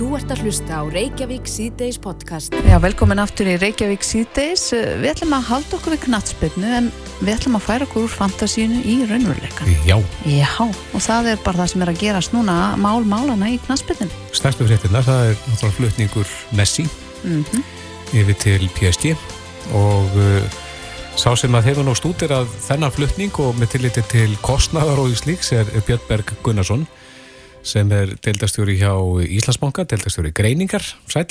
Þú ert að hlusta á Reykjavík C-Days podcast. Já, velkomin aftur í Reykjavík C-Days. Við ætlum að halda okkur við knatsbyrnu en við ætlum að færa okkur úr fantasínu í raunveruleikan. Já. Já, og það er bara það sem er að gerast núna mál málana í knatsbyrnu. Stærstu fréttinnar, það er náttúrulega flutningur Messi Mm -hmm. yfir til PSG og uh, sá sem að hefur nú stútir að þennan flutning og með tilliti til kostnaðar og í slíks er Björn Berg Gunnarsson sem er deildastjóri hjá Íslandsbanka, deildastjóri Greiningar, sæl.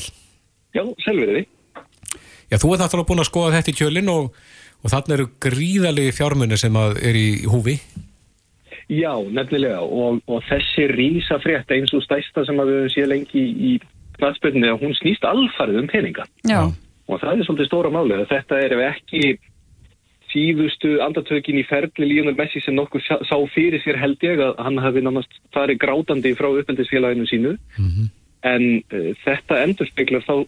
Já, selveriði. Já, þú ert náttúrulega búin að skoða þetta í kjölinn og, og þarna eru gríðalegi fjármunni sem að er í húfi. Já, nefnilega og, og þessi rísa frétta eins og stæsta sem að við höfum séð lengi í, í knatsbyrnu, hún snýst alfarið um peninga. Já. Og það er svolítið stóra málið að þetta er ef ekki síðustu andartökin í ferli Lionel Messi sem nokkuð sá fyrir sér held ég að hann hafi nánast farið grátandi frá uppeldisfélaginu sínu en uh, þetta endur speklar þá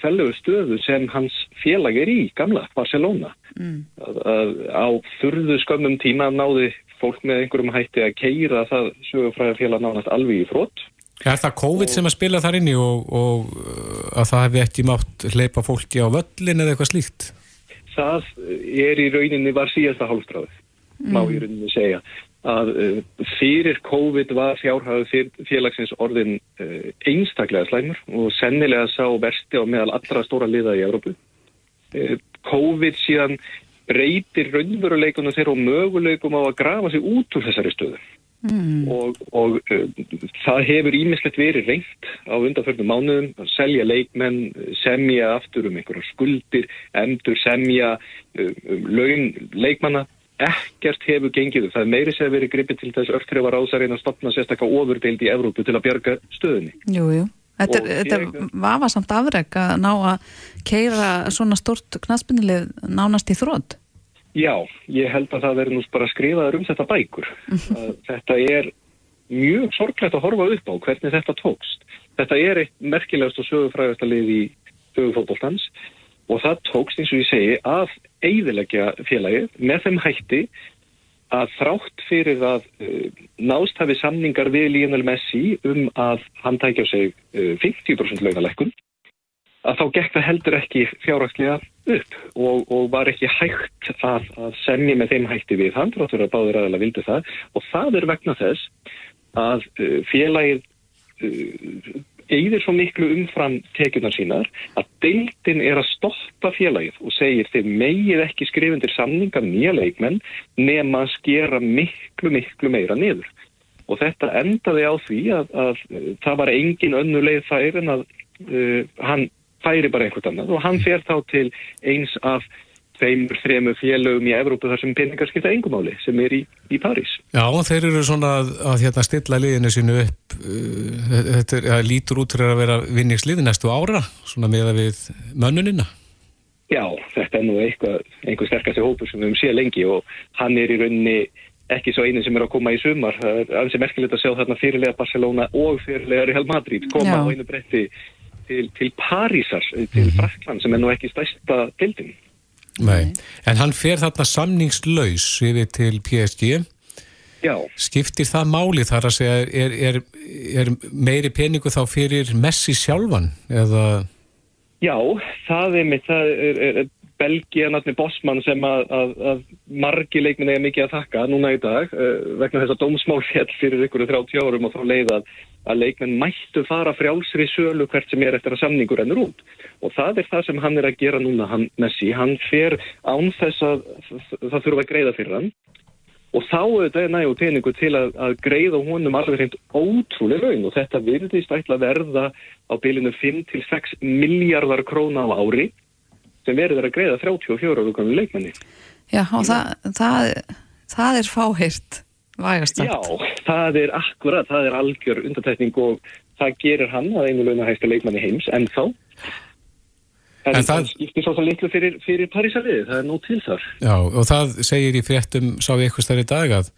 fellegu stöðu sem hans félag er í, gamla, Barcelona Mm. að, að á þurðu skömmum tíma náði fólk með einhverjum hætti að keira það sögufræða félag nánast alveg í þrótt Er það COVID sem að spila þar inni og, og uh, að það hefði ekki mátt hleypa fólki á völlin eða eitthvað slíkt? Það er í rauninni var síðasta hálfstráðið, má í rauninni segja að uh, fyrir COVID var fjárhæðu félagsins orðin uh, einstaklega slæmur og sennilega sá versti á meðal allra stóra liða í Európu. Uh, COVID síðan breytir raunveruleikunum þeirra og möguleikum á að grafa sig út úr þessari stöðu. Mm. og, og uh, það hefur ímislegt verið reynt á undanförnum mánuðum að selja leikmenn, semja aftur um einhverjar skuldir, endur semja um, um laun leikmanna, ekkert hefur gengið það er meiri sem verið gripið til þess örtrefar ásarinn að stopna sérstakka ofurdeild í Evrópu til að bjarga stöðunni. Jú, jú. Þetta er, þetta ég- vafasamt afreg að ná að keira svona stort knatsbyrnilið nánast í þrótt. Já, ég held að það verður nú bara skrifaður um þetta bækur. Að þetta er mjög sorglegt að horfa upp á hvernig þetta tókst. Þetta er eitt merkilegast og sögufrægasta lið í sögufótbóltans og það tókst eins og ég segi að eigðilegja félagið með þeim hætti að þrátt fyrir að uh, nást hafi samningar við Lionel Messi um að hann tækja á sig uh, 50% launalekkun að þá gekk það heldur ekki fjárhagslega upp og, og var ekki hægt að, að semja með þeim hætti við hann, þráttur að báður aðeins vildi það og það er vegna þess að uh, félagið uh, eigðir svo miklu umfram tekjunar sínar að deildin er að stoppa félagið og segir þeir megið ekki skrifundir samninga nýja leikmenn nema að skera miklu, miklu meira niður. Og þetta endaði á því að, að uh, það var engin önnu leið þær en að uh, hann færi bara einhvert annað og hann fer þá til eins af tveimur, þremur félögum í Evrópu þar sem peningar skipta engumáli sem er í, í París. Já, þeir eru svona að, að hérna, stilla liðinu sínu upp uh, þetta er, að lítur út fyrir að vera vinningslið næstu ára, svona meða við mönnunina. Já, þetta er nú eitthvað, einhver sterkasti hópur sem við höfum séð lengi og hann er í rauninni ekki svo einin sem er að koma í sumar. Það er alveg merkilegt að sjá þarna fyrirlega Barcelona og fyrirlega Real Madrid koma Já. á einu bretti til, til Parísar, til Frakland sem er nú ekki stærsta dildin. Nei. En hann fer þarna samningslaus yfir til PSG. Já, Skiptir það máli þar að segja, er, er, er meiri peningu þá fyrir Messi sjálfan? Eða, já, það er mitt, það er, er, er Belgia nafni Bossmann sem að, að, að margi leikminn eiga mikið að þakka núna í dag uh, vegna þess að dómsmál fjall fyrir ykkur 30 árum og þá leið að, leikmenn mættu fara frjálsri sölu hvert sem er eftir að samningur ennur út. Og það er það sem hann er að gera núna hann, Messi, hann fer án þess að það þurfa að greiða fyrir hann. Og þá auðvitað er nægu peningu til að, að greiða honum alveg hreint ótrúlega laun. Og þetta virðist ætla að verða á bylinu 5-6 miljardar króna á ári sem verður að greiða 34 ára leikmenni. Já, og það, það, það er fáhirt, vægast Já, sagt. það er akkurat, það er algjör undartekning og það gerir hann að einu launahæsta leikmanni heims en þá En, En það- það skiptir svo litlu fyrir, fyrir Parísaliði, það er nú til þar. já, og það segir í fréttum, sá við eitthvað stærri dag að,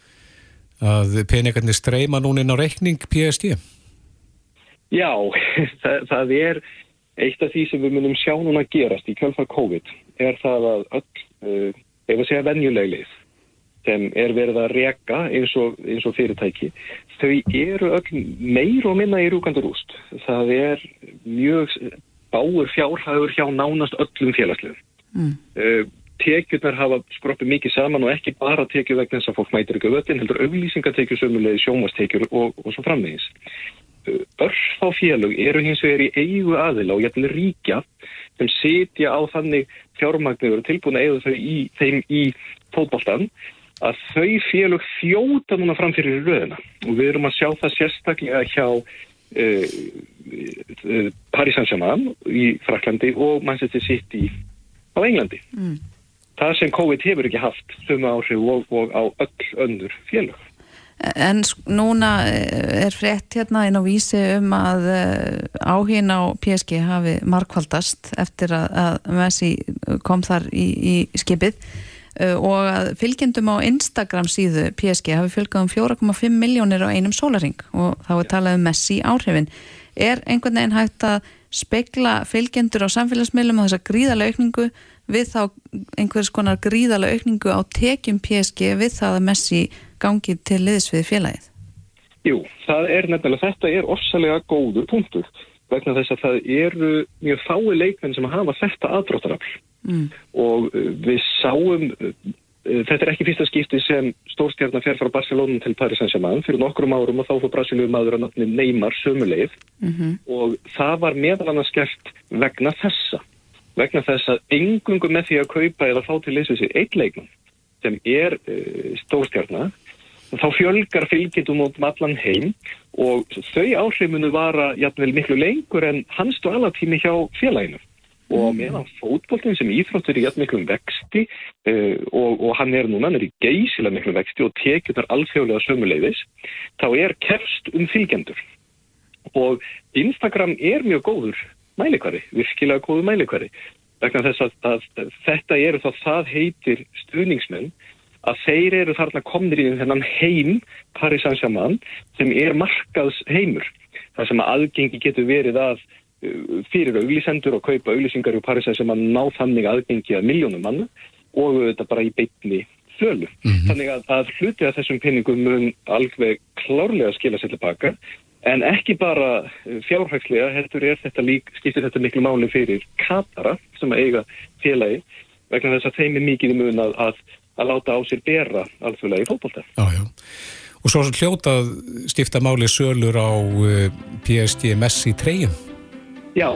að peningarnir streyma núna inn á reikning PSG. Já, það, það er eitt af því sem við munum sjá núna gerast í kjölfar COVID er það að öll, uh, ef að segja venjuleg lið, sem er verið að reka eins og, eins og fyrirtæki, þau eru öll meir og minna í rúkandur úst. Það er mjög báur fjárhægur hjá nánast öllum félagslegum. Mm. Uh, tekjurnar hafa skroppið mikið saman og ekki bara tekjur vegna þess að fólk mætir ekki öllin, heldur auglýsingatekjur sömulegi sjómastekjur og, og svo framvegis. Örf á félög eru hins vegar í eigu aðila og jættilega ríkja sem setja á þannig fjármagnir og tilbúna eigu þau í, þeim í fótballtan að þau félög þjóta núna framfyrir röðina og við erum að sjá það sérstaklega hjá uh, uh, Paris Saint-Germain í Fraklandi og Manchester City á Englandi. Mm. Það sem COVID hefur ekki haft þau áhrif og, og á öll önnur félög. En núna eh, er frétt hérna inn á vísi um að áhín á PSG hafi markvaldast eftir að Messi kom þar í, í skipið og að fylgjendum á Instagram síðu PSG hafi fylgjað um 4,5 miljónir á einum sólaring og þá er talað um Messi áhrifin. Er einhvern veginn hægt að spekla fylgjendur á samfélagsmiðlum á þessa gríðarlega aukningu við þá einhvers konar gríðarlega aukningu á tekjum PSG við það að Messi gangi til liðs við félagið? Jú, það er nefnilega, þetta er orsalega góður punktur vegna þess að það eru mjög fái leikmenn sem hafa þetta aðdróttarafl mm. og uh, við sáum, uh, uh, þetta er ekki fyrsta skipti sem stórstjarnar fer frá Barcelona til Paris Saint-Germain. Fyrir nokkrum árum og þá fór Brasilíum maður að nafni Neymar sömuleið mm -hmm. og það var meðal annars gert vegna þessa, vegna þess að engungum með því að kaupa eða fá til við sér eitt leikmann sem er uh, stórstjarnar þá fjölgar fylgjendum um allan heim. Og þau áhrifinu vara jætvel miklu lengur en hans dvalatími hjá félaginu og mm. meðan fótbollin sem íþróttur er jætvel miklu vexti uh, og, og hann er núna, hann er í geysilega miklu vexti og tekjur þar alþjóðlega sömuleiðis, þá er kerst um fylgjendur og Instagram er mjög góður mælikværi, virkilega góður mælikværi vegna þess að, að, þetta eru þá það heitir stuðningsmenn að þeir eru þarna komnir í þennan heim Paris Saint-Germain sem er markaðs heimur. Það sem að aðgengi getur verið að fyrir auglísendur og kaupa auglísingar í Paris Saint-Germain ná þannig aðgengi að miljónum mann og þetta bara í beitni þölu. Mm -hmm. Þannig að, að hluti að þessum peningum mun alveg klárlega skila sér tilbaka en ekki bara fjárhægslega heldur er þetta lík, skiptir þetta miklu máli fyrir Katara sem að eiga félagi vegna þess að þeim er mikið mun að, að að láta á sér bera alþjóðlega í fólkbólta. Já, já. Og svo hljótað stifta máli sölur á eh, PSG Messi treyjum? Já,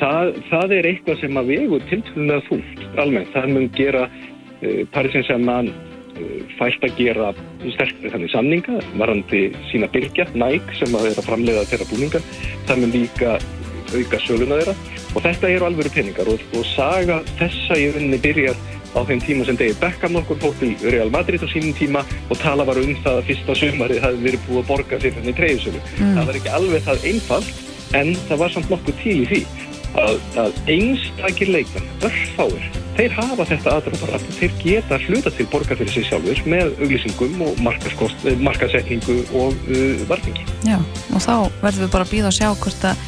það, það er eitthvað sem að vegu tiltvöldlega þúlt almennt. Það mun gera uh, Parísins sem mann uh, fælt að gera sterkri þannig samninga, varandi sína byrkja, næk sem að vera framleiða þeirra búninga. Það mun líka auka söluna þeirra og þetta eru alveg peningar og, og saga þessa í rauninni byrjar á þeim tíma sem David Beckham okkur fótt í Real Madrid á sínum tíma og tala var um það að fyrsta sömarið hafi verið búið að borga fyrir henni treyðsölu. Mm. Það var ekki alveg það einfalt en það var samt nokkuð til í því að, að einstakir leikmenn, örfáir, þeir hafa þetta aðdraðar, þeir geta hluta til borga fyrir sig sjálfur með auglýsingum og eh, markasetningu og uh, varfingi. Já, og þá verðum við bara að býða að sjá hvort að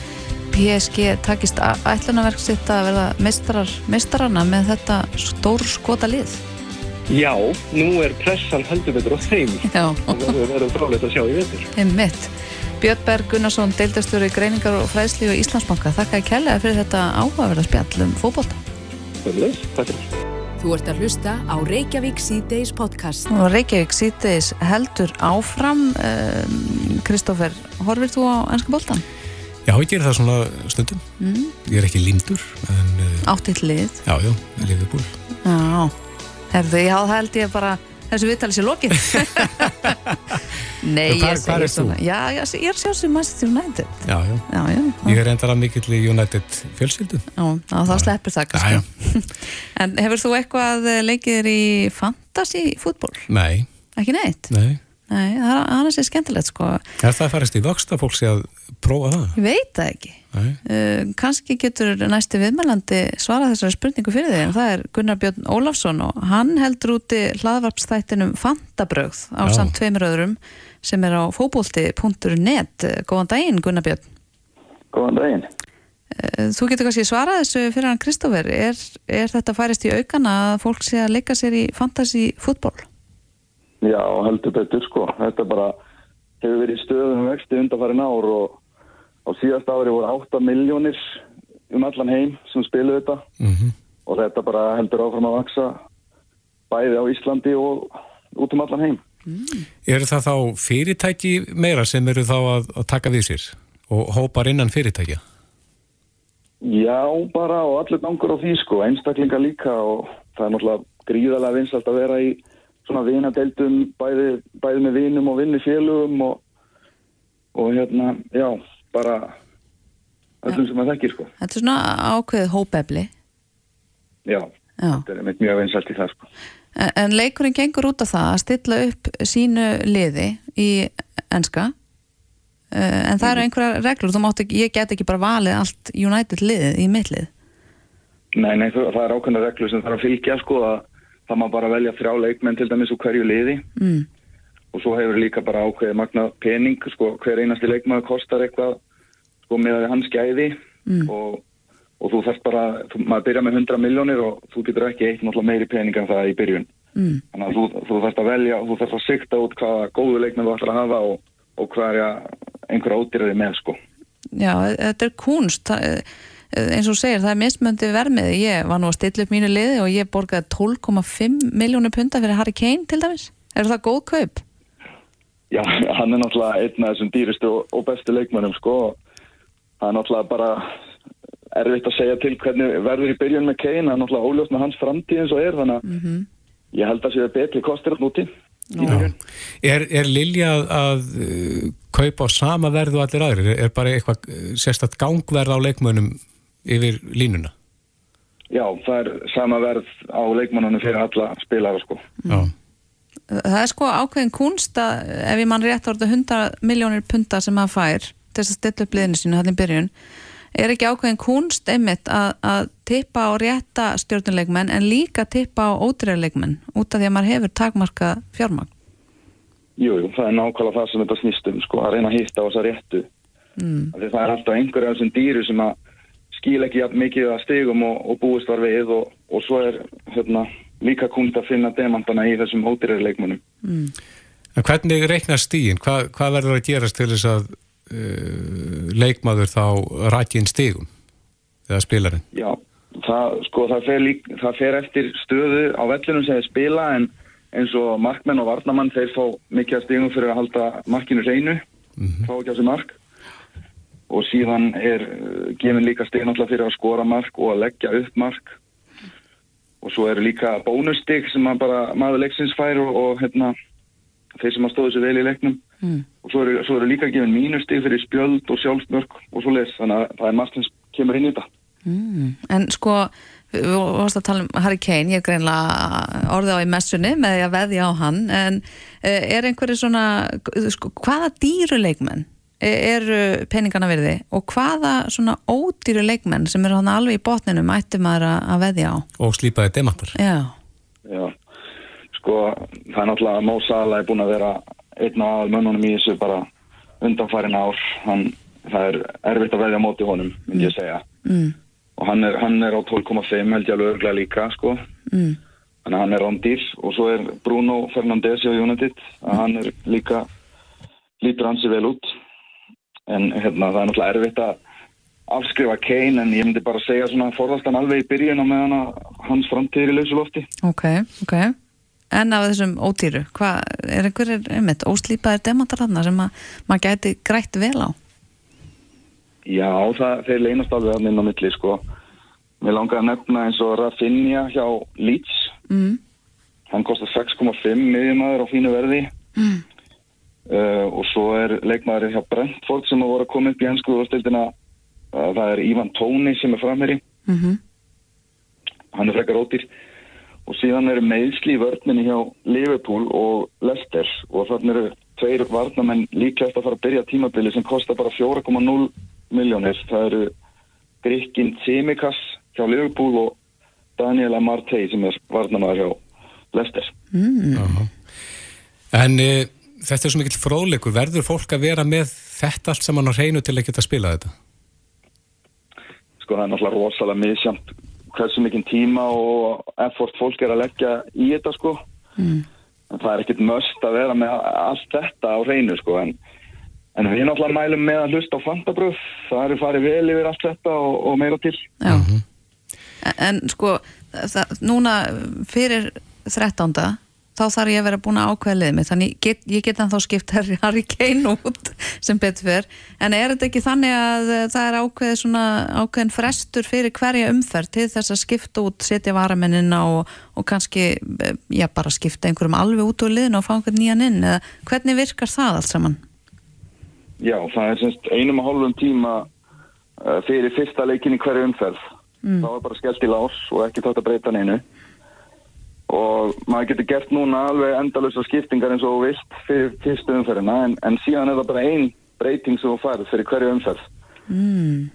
PSG takist ætlunarverk sitt að verða mestrar, mestrarana með þetta stór skota lið? Já, nú er pressan heldur betur á þeim og það verður fráleitt að sjá í vetur. Einmitt. Björn Berg Gunnarsson, deildastöru í Greiningar og Fræðsli og Íslandsbanka. Þakka að kella fyrir þetta áhugaverða spjall um fókbólta. Takk fyrir. Þú ert að hlusta á Reykjavík C-Days podcast. Og Reykjavík C-Days heldur áfram. Kristófer, um, horfir þú á ennska bóltan? Já, ég ger það svona stundum. Mm. Ég er ekki lindur. Eh, Áttið lið. Já, já, liðið búl. Já, herðu, já, það held ég bara þessu viðtalið sé lokið. Nei, hvar, ég segi svona. Já, já, ég er sjálfsög Manchester United. Já, já. já, já ég er endara mikill í United fjölskyldun. Já, þá sleppur það kannski. en hefur þú eitthvað leikir í fantasy fútból? Nei. Ekki neitt? Nei. Nei, það er annars er skemmtilegt sko. Er það að farast í vöxt að fólk sé að prófa það? Ég veit það ekki. Uh, kannski getur næsti viðmælandi svara þessari spurningu fyrir þig en það er Gunnar Björn Ólafsson og hann heldur úti hlaðvarpstættinum Fantabröð á samt tveimur öðrum sem er á fóbólti.net. Góðan daginn Gunnar Björn. Góðan daginn. Uh, þú getur kannski svarað þessu fyrir hann Kristófer. Er, er þetta færist í aukana að fólk sé að leika sér í fantasy fútból? Já, heldur betur sko. Þetta bara hefur verið stöðum vexti undanfærin ár og á síðast ári voru 8 miljónir um allan heim sem spilu þetta Mm og þetta bara heldur áfram að vaksa bæði á Íslandi og út um allan heim. Eru það þá fyrirtæki meira sem eru þá að, að taka við sér og hópar innan fyrirtækja? Já, bara og allir gangur á því sko, einstaklinga líka og það er náttúrulega gríðarlega vinsalt að vera í svona vinadeildum bæði, bæði með vinum og vinnufélugum og, og hérna, já, bara öllum sem að þekkir sko. Þetta er svona ákveðið hópefli. Já, Já. þetta er mjög vinsalt í það sko. En, en leikurinn gengur út af það að stilla upp sínu liði í enska. En það eru einhverja reglur, þú mátt ekki, ég get ekki bara valið allt United liðið í mitt lið. Nei, nei, það er ákveðna reglu sem þarf að fylgja sko að það má bara velja þrjá leikmenn til dæmis úr hverju liði Mm. og svo hefur líka bara ákveðið magna pening sko, hver einasti leikmaður kostar eitthvað sko með hans gæði Mm. og, og þú þarf bara, þú, maður byrja með 100 miljónir og þú getur ekki eitt náttúrulega meiri pening en það í byrjun. Mm. þannig að þú, þú þarf að velja og þú þarf að sikta út hvaða góðu leikmenn þú ætlar að hafa og, og hvaða einhverja ódýraði með sko. Já, þetta er kunst eh, eins og segir, það er mismöndi vermið. Ég var nú að stilla upp mínu liði og ég borgaði 12,5 miljónir punta fyrir Harry Kane til dæmis, eru það góð kaup? Já, hann er náttúrulega einn af þessum dýrustu og, bestu leikmönnum sko. Það er náttúrulega bara erfitt að segja til hvernig verður í byrjun með Kane, það er náttúrulega óljóst með hans framtíð eins og er, þannig að Mm ég held að séu betri kostir að núti. Er, er Lilja að, að uh, kaupa á sama verðu allir aðrir? Er, bara eitthvað uh, sérstætt gangverð á leikmönnum yfir línuna? Já, það er sama verð á leikmannunum fyrir alla spilara sko. Já. Það er sko ákveðin kunst að ef ég mann rétt þetta 100 miljónir punta sem maður fær til þess að stilla upp liðinu sínu í byrjun er ekki ákveðin kunst einmitt að, að tippa á rétta stjórnuleikmenn en líka tippa á ódreirleikmenn út af því að maður hefur takmarka fjármagn Jú, jú, það er nákvæmlega það sem þetta snýst um sko, að reyna að hitta á þessa réttu mm. Af því það er alltaf einhverja af þessum dýru sem að skil ekki jafn mikið að stigum og, og búist var við og, og svo er hérna, líka kunst að finna demantana í þessum ódýrari leikmönnum Mm. En hvernig reiknar stígin? Hva, hvað verður að gerast til þess að uh, leikmaður þá rækja inn stígum? Eða spilarinn? Já, það, sko, það, fer lík, það fer eftir stöðu á vellinum sem þeir spila en eins og markmenn og varnamann þeir fá mikið að stigum fyrir að halda markinu reynu, fá ekki á sig mark og síðan er uh, gefin líka stig náttúrulega fyrir að skora mark og að leggja upp mark og svo eru líka bónustig sem að bara maður leiksins fær og, og hérna, þeir sem að stóðu sér vel í leiknum Mm. og svo eru, svo eru líka gefin mínustig fyrir spjöld og sjálfsmörk og svo les þannig að það er margt sem kemur inn í þetta Mm. En sko, við varst að tala um Harry Kane, ég er greinlega orðið á í messunni með því að veðja á hann en eh, er einhverju svona sko, hvaða dýru leikmenn eru peningana virði og hvaða svona ódýru leikmenn sem eru hann alveg í botninu mætti maður að- að veðja á Og slípaði demantar? Já, Já, sko það er náttúrulega að Mo Salah er búin að vera einn aðal mönnunum í þessu bara undanfærin ár. Hann, það er erfitt að veðja móti honum myndi ég segja. Mm, og hann er, hann er á 12,5 held ég alveg örglega líka sko. Mm, þannig að hann er án dýr og svo er Bruno Fernandes á United að hann er líka lítur hansi vel út. En hérna það er náttúrulega erfitt að afskrifa Kane en ég myndi bara segja svona forðast hann alveg í byrjun og meðan að hans framtíðir í lausulofti ok, ok En af þessum ódýru, hvað er einhverjir einmitt óslýpaðir demantar þarna sem að maður gæti grætt vel á? Já, það, þeir leynast alveg að minna á milli, sko. Mér langar að nefna eins og Rafinha hjá Leeds. Mm, Hann kostar 6,5 miðjumæður á fínu verði. mm, Uh, og svo er leikmaður hjá Brentford sem að voru að koma upp í ennsku úrstildina. Uh, það er Ivan Tóni sem er framherri. mhm, Hann er frekar ódýr. Og síðan eru meðsli í vörninni hjá Liverpool og Leicester. Og þannig eru tveir varnamenn líklegast að fara að byrja tímabili sem kostar bara 4,0 miljónir. Það eru Grikkin Tsimikas hjá Liverpool og Daniel Amartey sem er varnamaður hjá Leicester. mm. En uh, þetta er svo mikill fróðleikur. Verður fólk að vera með þetta allt saman á hreinu til að geta spila þetta? Sko það er náttúrulega rosalega misjamt hversu mikinn tíma og effort fólk er að leggja í þetta sko. Mm. það er ekkit möst að vera með allt þetta á hreinu sko en, en við náttúrulega mælum með að hlusta á fantabröð það eru farið vel yfir allt þetta og, og meira til Já, en, en sko það, núna fyrir 13. þá þarf ég að vera búin að ákveða liðið mig þannig get, ég get hann þá skipt Harry, Kane út sem betur fyrr en er þetta ekki þannig að eh, það er ákveð svona ákveðin frestur fyrir hverja umferð til þess að skipta út setja varamennina og, og kannski eh, já bara skipta einhverjum alveg út úr liðinu og fá einhvern nýjan inn? Eða hvernig virkar það allt saman? Já, það er semst einum og hálfum tíma uh, fyrir fyrsta leikin í hverju umferð. Mm. það var bara skellt í lás og ekki þátt að breyta neinu og maður getur gert núna alveg endalösa skiptingar eins og vilt fyrir fyrstu umferðina en, en síðan er það bara einn breyting sem þú færð fyrir hverju umferð. Mm.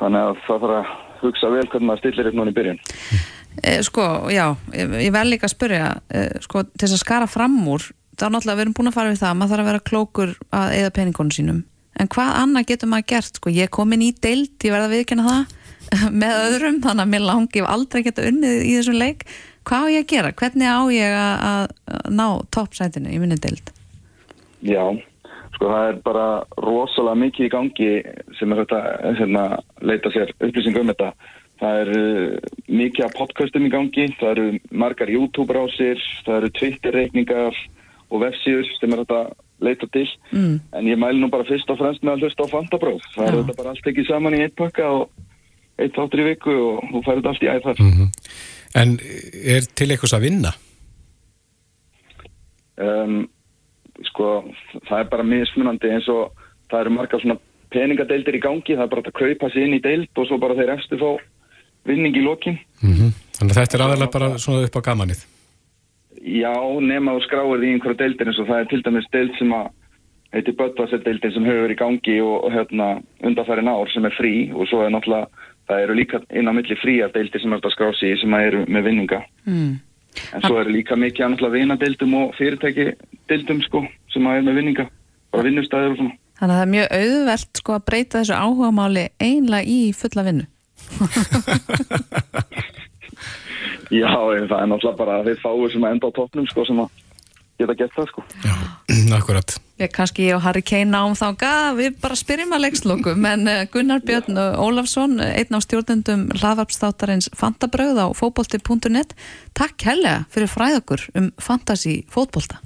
þannig að það þarf að hugsa vel hvernig maður stillir upp núna í byrjun. Eh, sko, já, ég vel líka að spyrja eh, sko, til þess að skara fram úr þá náttúrulega við erum búin að fara við það maður þarf að vera klókur að eða peningunum sínum. En hvað annað getur maður gert sko, ég er komin í deild, ég verða að viðkynna það með öðrum, þannig að mér langi aldrei geta unnið í þessum leik hvað á ég að gera, hvernig á ég að, að að ná toppsætinu í minni deild Já, sko það er bara rosalega mikið í gangi sem er þetta hérna, leita sér upplýsingum um þetta. Það er uh, mikið af podcastum í gangi, það eru margar YouTube-rásir, það eru Twitter-reikningar og vefsíður sem er þetta leita til. mm. En ég mæli nú bara fyrst og fremst með að hlusta á Fantapróf. Það er Já. þetta bara allt ekki saman í eitt pakka og eitt þáttur í viku og þú færið allt í æðar. En er til eitthvað að vinna? um, sko, það er bara mismunandi eins og það eru margar svona peningadeildir í gangi, það er bara að kaupa sér inn í deild og svo bara þeir eftir fá vinning í lokin. Mm Þannig að þetta er aðalega bara svona upp á gamanið. Já, nema skráir því í einhverja deildir eins og það er til dæmis deild sem að heitir Böttvarsett deildin sem verið í gangi og, og hérna undanfærin ár sem er frí og svo er náttúrulega, það eru líka inn á milli fríar deildir sem er þetta að skrá sig í sem eru með vinninga. Mm. En svo eru líka mikið náttúrulega vinadeildum og fyrirtæki deildum sko sem að er með vinninga, bara vinnustæður og svona. þannig að það er mjög auðvelt sko að breyta þessu áhugamáli einlega í fulla vinnu Já, en það er náttúrulega bara þeir fáið sem að enda á toppnum sko sem að geta gett það sko. Já, akkurat. Ég, kannski ég og Harry Kane náum þá við bara spyrjum að leikslokum en eh, Gunnar Björn Ólafsson einn á stjórnendum hlaðvarpstáttarins Fantabröð á fótbolti.net Takk helga fyrir fræðokur um fantasy fótbolta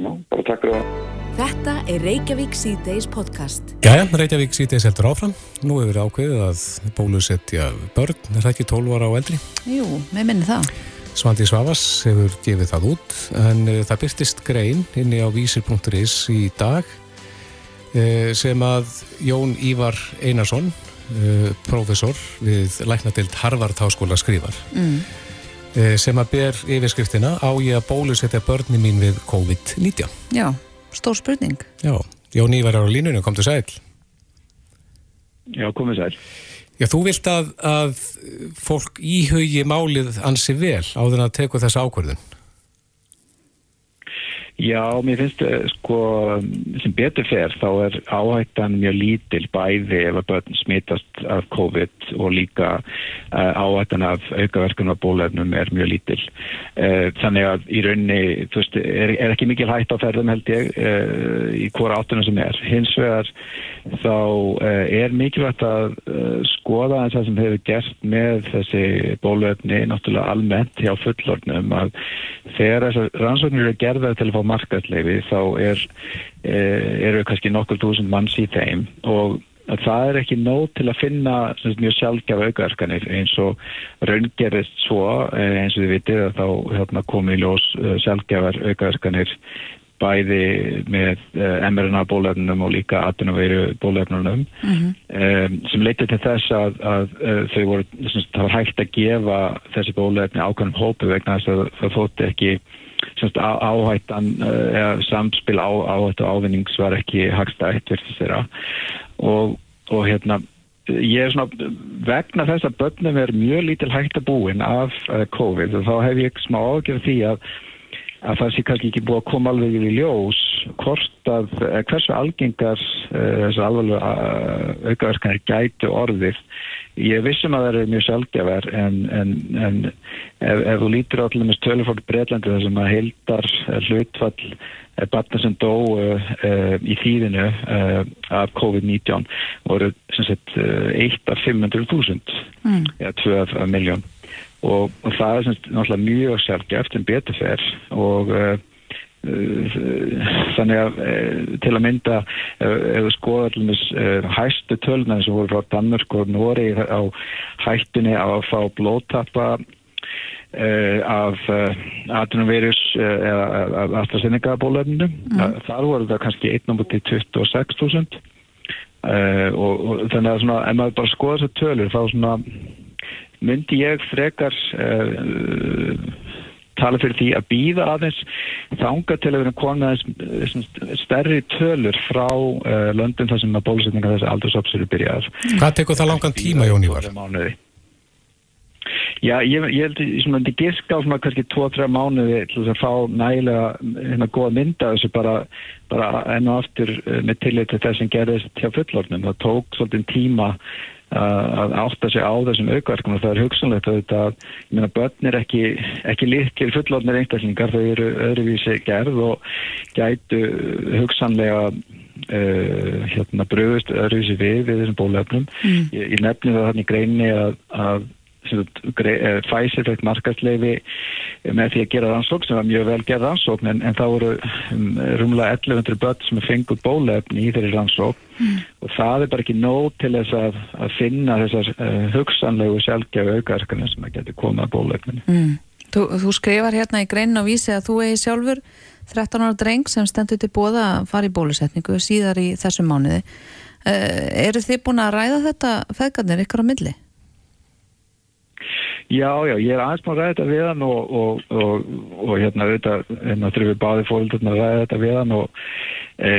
Já, bara takk fyrir það. Þetta er Reykjavík C-Days podcast. Jæja, Reykjavík sítið heldur áfram. Nú hefur verið ákveðið að bólusetja börn, er það ekki 12 ára á eldri? Jú, með minni það Svandi Svavas hefur gefið það út. En uh, það byrtist grein inni á vísir.is í dag uh, sem að Jón Ívar Einarsson uh, professor við læknadeild Harvard Háskóla skrifar. Mm. uh, sem að ber yfirskriftina á ég að bólusetja börni mín við COVID-19 Já, stór spurning. Já, Jón Ívar er á línunum, kom til sæl. Já, komið sæl. Já, þú vilt að, að fólk íhugi málið ansi vel áður en að teku þessa ákvörðun Já, mér finnst eh, sko sem betur fer þá er áhættan mjög lítil bæði ef að börn smitast af COVID og líka uh, áhættan af aukaverkunum af bólefnum er mjög lítil. Uh, þannig að í raunni, þú veist, er, er ekki mikil hætt á ferðum held ég uh, í hvora áttunum sem er. Hins vegar þá er mikilvægt að skoða það sem hefur gert með þessi bólefni náttúrulega almennt hjá fullornum að þegar þessar rannsóknir eru gerðar til að fá markaðsleifi þá er, e, eru kannski nokkur túsund manns í þeim og að það er ekki nóg til að finna sem mjög sjálfgjafa aukaverkanir eins og raungerist svo e, eins og þið vitið að þá hérna, komið í ljós e, sjálfgjafar aukaverkanir bæði með mRNA bólefnunum og líka adenoveiru bólefnunum mm um, sem leiti til þess að, að uh, þau voru, það var hægt að gefa þessi bólefni ákveðnum hópu vegna þess að það þótti ekki áhættan uh, eða samspil á, áhættu ávinnings var ekki hagstætt virðist þeirra og, og hérna ég er svona vegna þess að börnum er mjög lítil hægt að búin af uh, COVID og þá hef ég smá ágjörð því að að það sé kannski ekki búið að koma alveg í ljós hvort að eh, hversu algengar uh, þessu alveg uh, aukaverkanir gætu orðið ég vissum að það eru mjög sjálfgjafar en, en, en ef, ef þú lítur á allir með stölufólk Breitlandi þar sem að heildar hlutfall batna sem dó uh, uh, í þýðinu uh, af COVID-19 voru sem sagt 1 af 500.000 mm. eða 2 af miljón og, og það er sem sagt náttúrulega mjög sjálfgjaft en betur fer. Og þannig að til að mynda ef við skoðum hæstu tölna sem voru frá Danmörk og Nóri á hættunni að fá blóttappa af atvinnuverjus eða af AstraZeneca bólöfninu mm. þar voru það kannski 1.26.000 og, og þannig að svona, ef maður bara skoða þessar tölur þá svona myndi ég frekar tala fyrir því að býða aðeins þanga til að vera konaðins stærri tölur frá uh, löndum þar sem að bólusetninga þessi aldursopsur er byrjað. Hvað tekur það langan tíma, Jón Ívar? Já, ég, ég held að ég myndi giska á svona kannski 2-3 mánuði til þess að fá nægilega hérna góða mynda þessu bara, bara enn og aftur uh, með tillit til þess sem gerðist hjá fullornum. Það tók svolítið tíma að átta sig á þessum aukverkum og það er hugsanlegt að þetta, ég meina, börn er ekki, ekki litt til fullorðnir einstaklingar, þau eru öðruvísi gerð og gætu hugsanlega uh, hérna bröðust öðruvísi við við þessum bólefnum. Mm. Ég, ég nefni það þannig greini að, að Eh, Pfizer fekk markastleifi með því að gera rannsókn sem var mjög vel gerð rannsókn en, en þá voru um, rumlega 1100 börn sem er fengut bólefni í þeirri rannsókn mm. og það er bara ekki nóg til þess að, að finna þessar uh, hugsanlegu sjálfgjafu aukaverkana sem að geti komað að bólefninu. Mm. Þú, þú skrifar hérna í greinu og vísi að þú eigi sjálfur 13 ára dreng sem stendur til bóða að fara í bólusetningu síðar í þessum mánuði. Uh, eru þið búin að ræða þetta feðgarnir ykkur á milli? Já, já, ég er aðeins maður að ræða þetta við hann og, og, og, og hérna auðvitað, hérna þurfum við báði fólkdurna að ræða þetta við hann og e,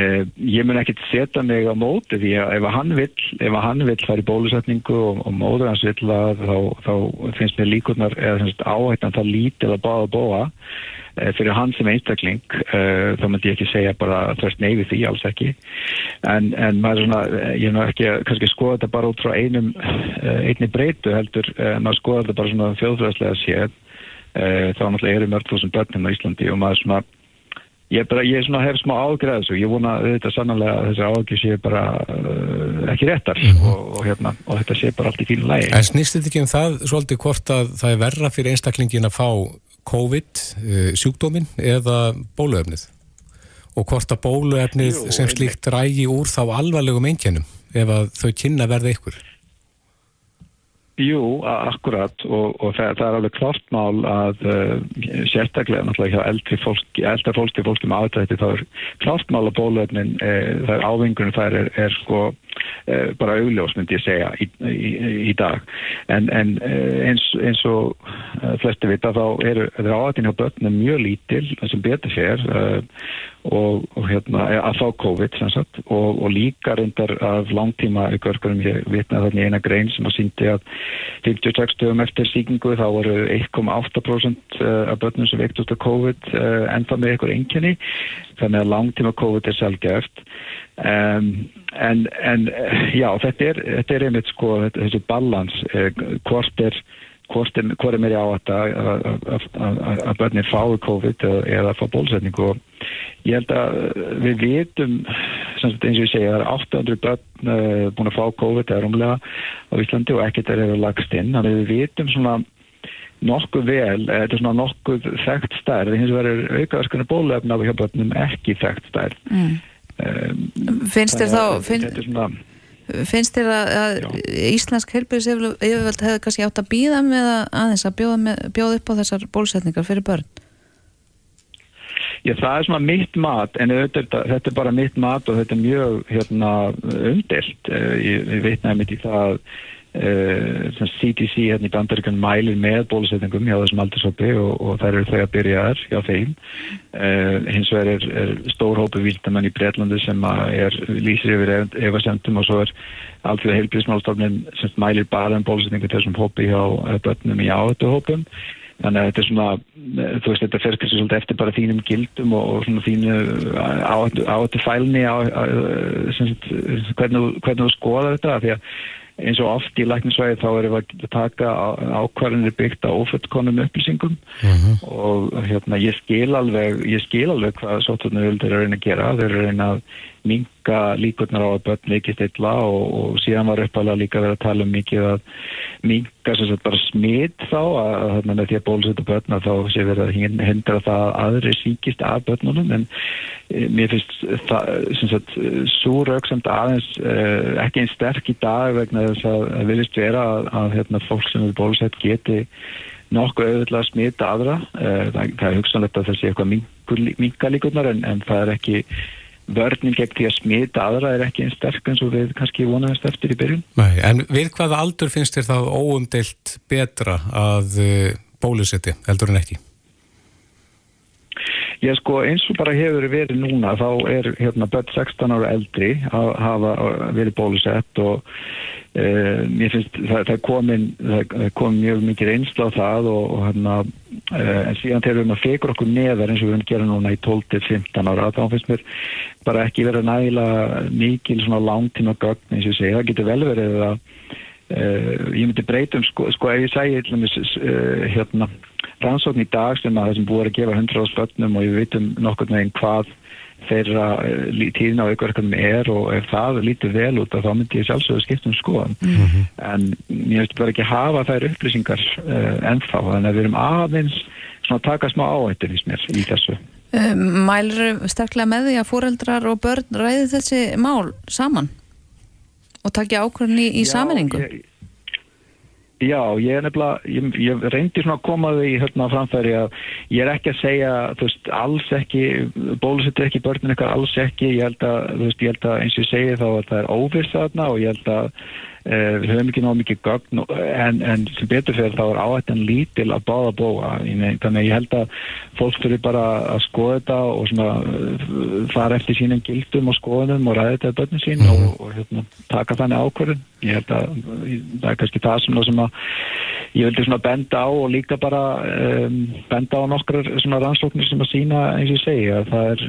ég mun ekkert setja mig á móti því að ef hann vill, ef hann vill fara í bólusetningu og móður hans vill að þá, þá finnst mér líkurnar eða áhættan það lítið að báða bóa Eh, fyrir hann sem einstakling uh, þá myndi ég ekki segja bara þörst neyfi því alls ekki. En, en maður svona, eh, ég er ekki kannski skoða þetta bara út frá einum uh, einni breytu heldur, uh, maður skoða þetta bara svona þjóðfræðslega séð. Þá náttúrulega eru mörg þúsund börnum á Íslandi og maður svona ég, bara, ég svona hef smá ágræð þessu, ég vona þetta sannlega að þessi ágræð sé bara ekki réttar mm. og, og, hérna, og þetta sé bara allt í fínu lægi En snýst þetta ekki um það svolítið hvort að það er verra fyrir einstaklingin að fá COVID uh, sjúkdómin eða bóluefnið? Og hvort að bóluefnið Jú, sem slíkt rægi úr þá alvarlegum einkennum ef að þau kynna verða ykkur Jú, akkurat og, og það, það er alveg klart mál að uh, sérstaklega náttúrulega hjá eldri fólki, eldri fólki, fólki með aðdætti þá er klart mál að bóluefnin uh, það er ávingunum, það er, er sko bara augljós myndi ég segja í, í, í dag. En, en eins, eins og flesti vita þá eru áhættin hjá börnum mjög lítil sem betur fer og, og hérna að fá COVID sagt, og, og líka reyndar af langtíma ykkurkurum ég vitna þannig eina grein sem að síndi að 56 dögum eftir síkingu þá voru 1,8% af börnum sem veikt út af COVID enda með ykkur enginni þannig að langtíma COVID er sjálfgeft um, en, en já þetta er, þetta er einmitt sko þessi balans eh, hvort er er, mér á að að börnir fái COVID eða fá bólsetningu og ég held að við vitum eins og ég segja, það er 800 börn búin að fá COVID eða rúmlega á Íslandi og ekkert er eða lagst inn. Þannig við vitum svona nokkuð vel, þetta er svona nokkuð þekkt stærð, hins vegar er aukaðarskunni bólefna á hjá börnum ekki þekkt stærð. Mm. Finnst þér þá finn, svona, finnst þér að, að Íslensk helbriðs yfirvöld hefði kannski átt að býða með að aðeins að bjóða, með, bjóða upp á þessar bólsetningar fyrir börn? Já, það er svona mitt mat, en þetta, þetta er bara mitt mat og þetta er mjög hérna, umdelt. Eh, ég, ég veitnaði mitt í það að CDC hérna í bandaríkan mælir með bólusetningum hjá þessum aldurshópi og, og þær eru þau að byrja þar hjá þeim. Uh, hins vegar er, er stór hópi vildamann í Breitlandi sem er lýsir yfir efasendum og svo er alltaf heilbríðsmálstofnin sem mælir bara um bólusetningu þessum hópi hjá börnum í áhættu hópum. Þannig að þetta er svona, þú veist, þetta fer kannski svolítið eftir bara þínum gildum og, og svona þínu áhættu fælni á, á, sagt, hvernig, hvernig þú skoða þetta, því að eins og oft í læknisvæði þá erum við að taka ákvarðinir byggt á ofullkonum upplýsingum uh -huh. og hérna ég skil alveg ég skil alveg hvað sótunarvöldur er að reyna að gera, þeir eru að reyna að minka líkurnar á að börn veikist illa og, og síðan var uppalega líka verið að tala um mikið að minka sem sagt bara smitt þá að þarna því að bólusetja börn að þá sé verið að hindra það að aðri síkist af börnunum. En e, mér finnst það sem sagt svo rauksamt aðeins e, ekki einn sterk í dag vegna þess að vilist vera að, að hérna, fólk sem er bólusett geti nokkuð auðvitað að smita aðra. E, það, er hugsanlegt að það sé eitthvað minkalíkurnar en, en það er ekki vörning gegn því að smita aðra er ekki einn sterk eins og við kannski vonaðast eftir í byrjun. Nei, en við hvaða aldur finnst þér þá óumdelt betra að uh, bólusetti heldur en ekki? Já sko eins og bara hefur verið núna þá er hérna börn 16 ára eldri að hafa verið bólusett og e, mér finnst það, það komin það kom mjög mikið reynsla á það og, og hérna e, en síðan þegar við erum að fegur okkur neðar eins og við erum að gera núna í 12-15 ára þá finnst mér bara ekki verið nægila mikil svona langtíma gögn eins og ég segi. Það getur vel verið að e, ég myndi breytum sko, sko ef ég segi hérna rannsókn í dag sem að þessum búið að gefa 100 spötnum og við vitum nokkur með einn hvað þeirra eh, tíðin á aukverkunum er og ef það lítur vel út þá myndi ég sjálfsögðu skiptum skoðan mm -hmm. en ég veist bara ekki hafa þær upplýsingar uh, ennþá þannig að við erum aðeins svona taka smá áhættir í þessu eh, Mælur sterklega með því að fóreldrar og börn ræði þessi mál saman og takja ákvörðin í, í saminningu? Ég, Já, ég er nefnilega, ég, ég reyndi svona að koma því hérna framfæri að ég er ekki að segja, þú veist, alls ekki, bólusettir ekki börnin eitthvað, alls ekki, ég held að, þú veist, ég held að eins og ég segi þá að það er óvist þarna og ég held að við höfum ekki náðu mikið gögn en, en sem betur fyrir þá er áhættan lítil að báða bóa þannig að ég held að fólk fyrir bara að skoða þetta og svona, uh, fara eftir sínum gildum og skoðunum og ræða þetta börnum sín mm. og, og hérna, taka þannig ákvörðun. Ég held að það er kannski það sem, sem að ég vildi svona benda á og líka bara um, benda á nokkrar svona rannsóknir sem að sína eins og ég segi að það er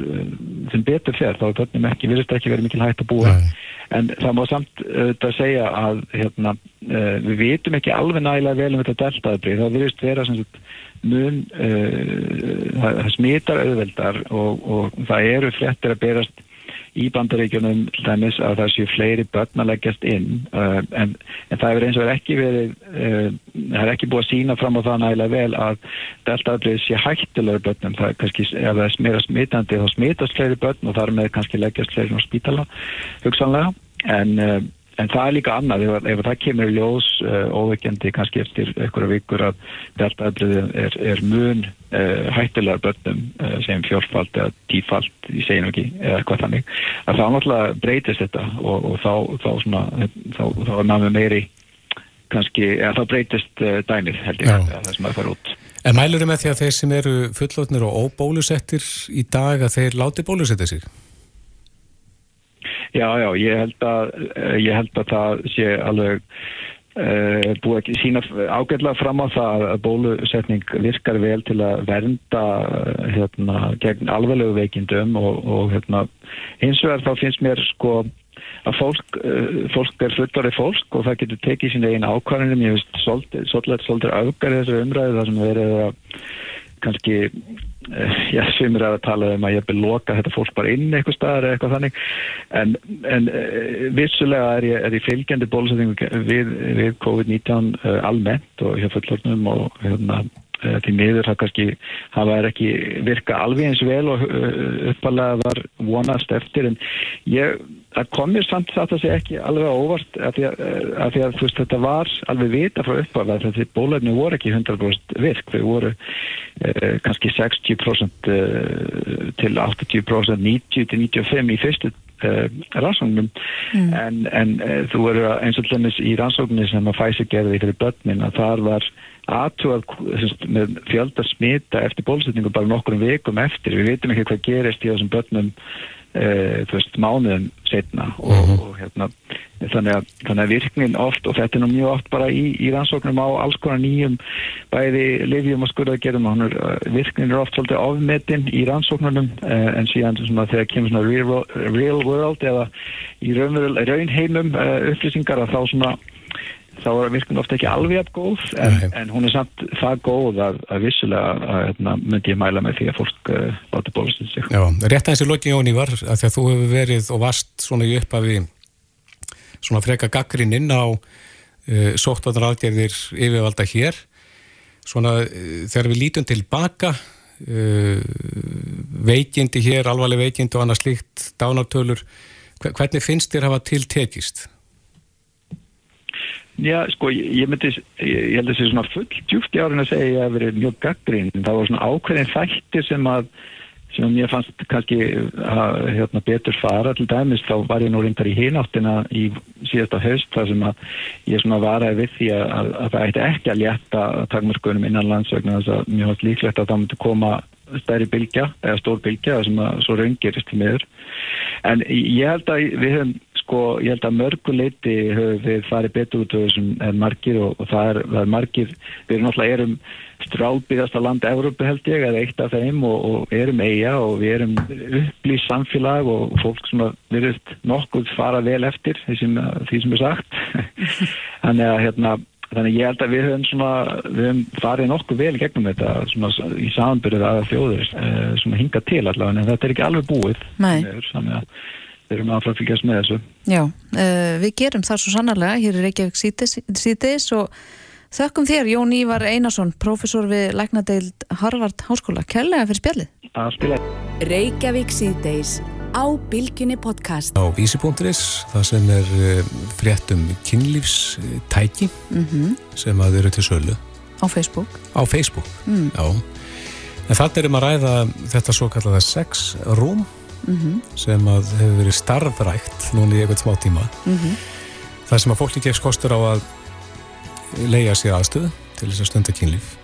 sem betur fyrir þá er börnum ekki, virðist ekki verið mikil hægt að búa. Nei. En það má samt auðvitað segja að hérna, uh, við vitum ekki alveg nægilega vel um þetta deltaðbrið, það virðist vera sagt mun uh, það smitar auðveldar og, og það eru frettir að berast í bandaríkjunum þess að það séu fleiri börn að leggjast inn uh, en, en það er eins og er ekki verið uh, það er ekki búið að sína fram á það nægilega vel að deltaðrið sé hættilegur börnum. Það er kannski, ef það er meira smitandi þá smitast fleiri börn og þar með kannski leggjast fleiri á spítala hugsanlega. En uh, En það er líka annað, ef, ef það kemur ljós uh, óveikjandi kannski eftir einhverja vikur að deltaðabriðin er, er mun uh, hættilegar börnum uh, sem fjórfald eða tífald í seginu ekki eða eitthvað þannig, að þá náttúrulega breytist þetta og, og þá, þá, svona, þá, þá er námið meiri kannski, eða þá breytist dænið held ég að það sem að fara út. En mælurum með því að þeir sem eru fullotnir og óbólusettir í dag að þeir láti bólusetta sig? Já, já, ég held að, eh, ég held að það sé alveg Uh, búið ekki sína ágætlega fram á það að bólusetning virkar vel til að vernda hérna, gegn alveglegu veikindum og, og hérna, eins og er þá finnst mér sko að fólk, uh, fólk er fullari fólk og það getur tekið sín einn ákvarðinum ég veist svolítið, auðgar þessu umræðu þar sem verið að kannski eh, já, svimur er að tala um að ég vil loka þetta fólk bara inn eitthvað staðar eða eitthvað þannig. En, en eh, vissulega er ég, er ég fylgjandi bólusetningu við, við COVID-19 uh, almennt og hjá fullornum og hérna því miður það kannski hafa ekki virka alveg eins vel og uppalega var vonast eftir. En ég það kom mér samt það að segja ekki alveg óvart af því að, að, því að veist, þetta var alveg vita frá upphafa þessi bólöfni voru ekki 100% virk. Þau voru eh, kannski 60% eh, til 80% 90-95 í fyrstu eh, rannsóknum. Mm. en, en eh, þú eru eins og hljómis í rannsóknum sem að Pfizer gerði fyrir börnin að þar var aðtúað með fjölda smita eftir bólusetningu bara nokkur um vikum eftir. Við veitum ekki hvað gerist í þessum börnum uh, þú veist, mánuðum setna og, Mhm. og hérna þannig að, þannig að virknin oft og þetta er nú mjög oft bara í, í rannsóknum á alls konar nýjum bæði livjum og skurðagerðum og er, uh, virknin er oft svolítið ofmetin í rannsóknunum uh, en síðan svona, þegar kemur svona real, real world eða í raun, raunheimum upplýsingar að þá svona þá er virkun ofta ekki alveg af góð en, en hún er samt það góð að, að vissulega að, hérna, myndi ég mæla með því að fólk uh, láti bólast sig. Já, rétt aðeins í lokin Jóni var að því að þú hefur verið og varst svona í upphafi svona freka gaggrinn inn á uh, sóttvarnar aðgerðir yfirvalda hér svona uh, þegar við lítum tilbaka veikindi hér, alvarleg veikindi og annað slíkt dánartölur hve- hvernig finnst þér hafa tiltekist? Já, sko, ég, ég myndi, ég, ég held að þessi svona full djúft í árin að segja að ég hef verið mjög gaggrín. Það var svona ákveðin þættir sem að, sem mér fannst kannski að hérna, betur fara til dæmis, þá var ég nú reyndar í hináttina í síðasta haust þar sem að ég svona varaði við því að, að, að það ætti ekki að létta takmörkunum innan landsvegna þess að mjög fannst líklegt að það myndi koma stærri bylgja eða stór bylgja sem að svo raungirist til miður. En ég held að við höfum sko, ég held að mörguleiti höfum við farið betur út af þessum en margir og, og það, er, það er margir, við erum náttúrulega erum strálbyggasta land Európu held ég, eða eitt af þeim og, og erum eiga og við erum upplýst samfélag og fólk svona virðist nokkuð fara vel eftir því sem, því sem er sagt. Þannig að hérna, Þannig ég held að við höfum, svona, við höfum farið nokkuð vel gegnum þetta svona, í samanbyrðið aða þjóður eh, svona hinga til allavega en þetta er ekki alveg búið Nei. þannig að erum aðfram fylgjast með þessu. Já, uh, við gerum það svo sannarlega hér í Reykjavík síðdeis- og þökkum þér Jón Ívar Einarsson prófessor við Læknadeild Harvard Háskóla. Kærlega fyrir spjallið. Að spila Reykjavík síðdeis á Bilginni podcast. Á vísi.is, það sem er uh, fréttum kynlífstæki sem að eru til sölu. Á Facebook. Á Facebook Mm. Já. en þannig erum að ræða þetta svo kallaða sex room sem að hefur verið starfrækt núna í einhvern smá tíma. Mhm. þar sem að fólki gefst kostur á að leia sér aðstöðu til þess að stunda kynlíf.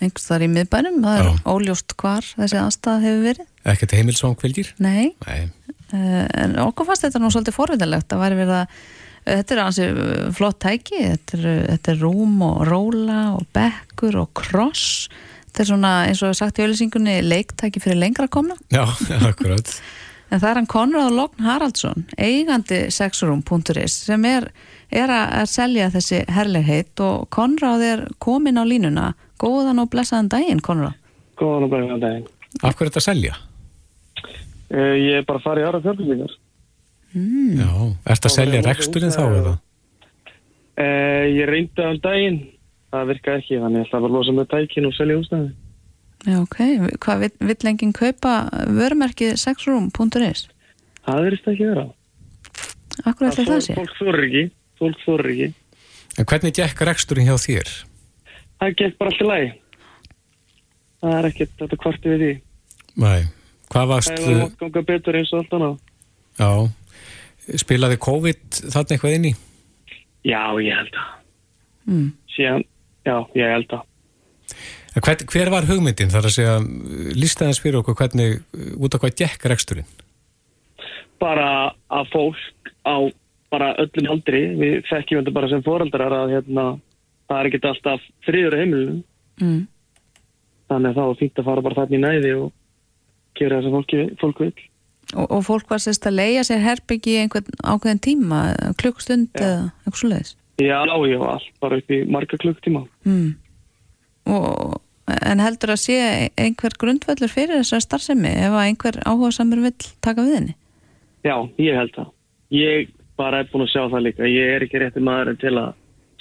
Einhvers þar í miðbænum, það er óljóst hvar þessi aðstæða hefur verið. Ekkert heimilsvangkveldjir Nei, Nei, uh, en okkur fannst þetta nú svolítið forviðalegt að væri verið að Þetta er ansi uh, flott tæki, þetta er, þetta er rúm og róla og bekkur og kross. Þetta er svona eins og við sagt í auðlýsingunni leiktæki fyrir lengra komna. já, akkurat En það er hann Konrad Logn Haraldsson, eigandi sexroom.is sem er, er að, selja þessi herlegheit og Konrad er komin á línuna. Góðan og blessaðan daginn, Konrad. Góðan og bæðan daginn. Af hverju er þetta að selja? Uh, ég er bara að fara í ára fjárfæslingar. Mm. Já, ert að selja reksturinn þá eða? Uh, ég reyndi á daginn, það virkaði ekki, þannig ég ætla bara að losa með tækin og selja ústæði. Já, ok. Hvað vill, vill enginn kaupa vörumerki sexroom.is? Það verðist ekki vera. Akkur ætli það sé? Fólk þorir ekki, fólk þorir ekki. En hvernig gekk reksturinn hjá þér? Það gekk bara alltaf lægi. Það er ekkert þetta kvarti við því. Nei, hvað varst Það er að ganga betur eins og allt annað. Já, spilaði COVID þarna eitthvað inn í? Já, ég held að. Mm. Síðan, já, ég held að. En Hver, hver var hugmyndin þar að segja listaðins fyrir okkur hvernig, út af hvað gekk reksturinn? Bara að fólk á bara öllum aldri, við þekkjum þetta bara sem foreldrar að hérna, það er ekkert alltaf friður á heimilinu. Mm. Þannig að það var fínt að fara bara þarna í næði og gera það sem fólki, fólk vil. Og, og fólk var sérst að leia sér herbyggi í einhvern ákveðin tíma, klukkstund eða eitthvað svo leiðis. Já, já, allt bara upp í marga klukktíma. Mm. Og, en heldur að sé einhver grundvöldur fyrir þessar starfsemi ef að einhver áhuga samur vill taka við henni? Já, ég held það. Ég bara er búin að sjá það líka. Ég er ekki rétti maðurinn til að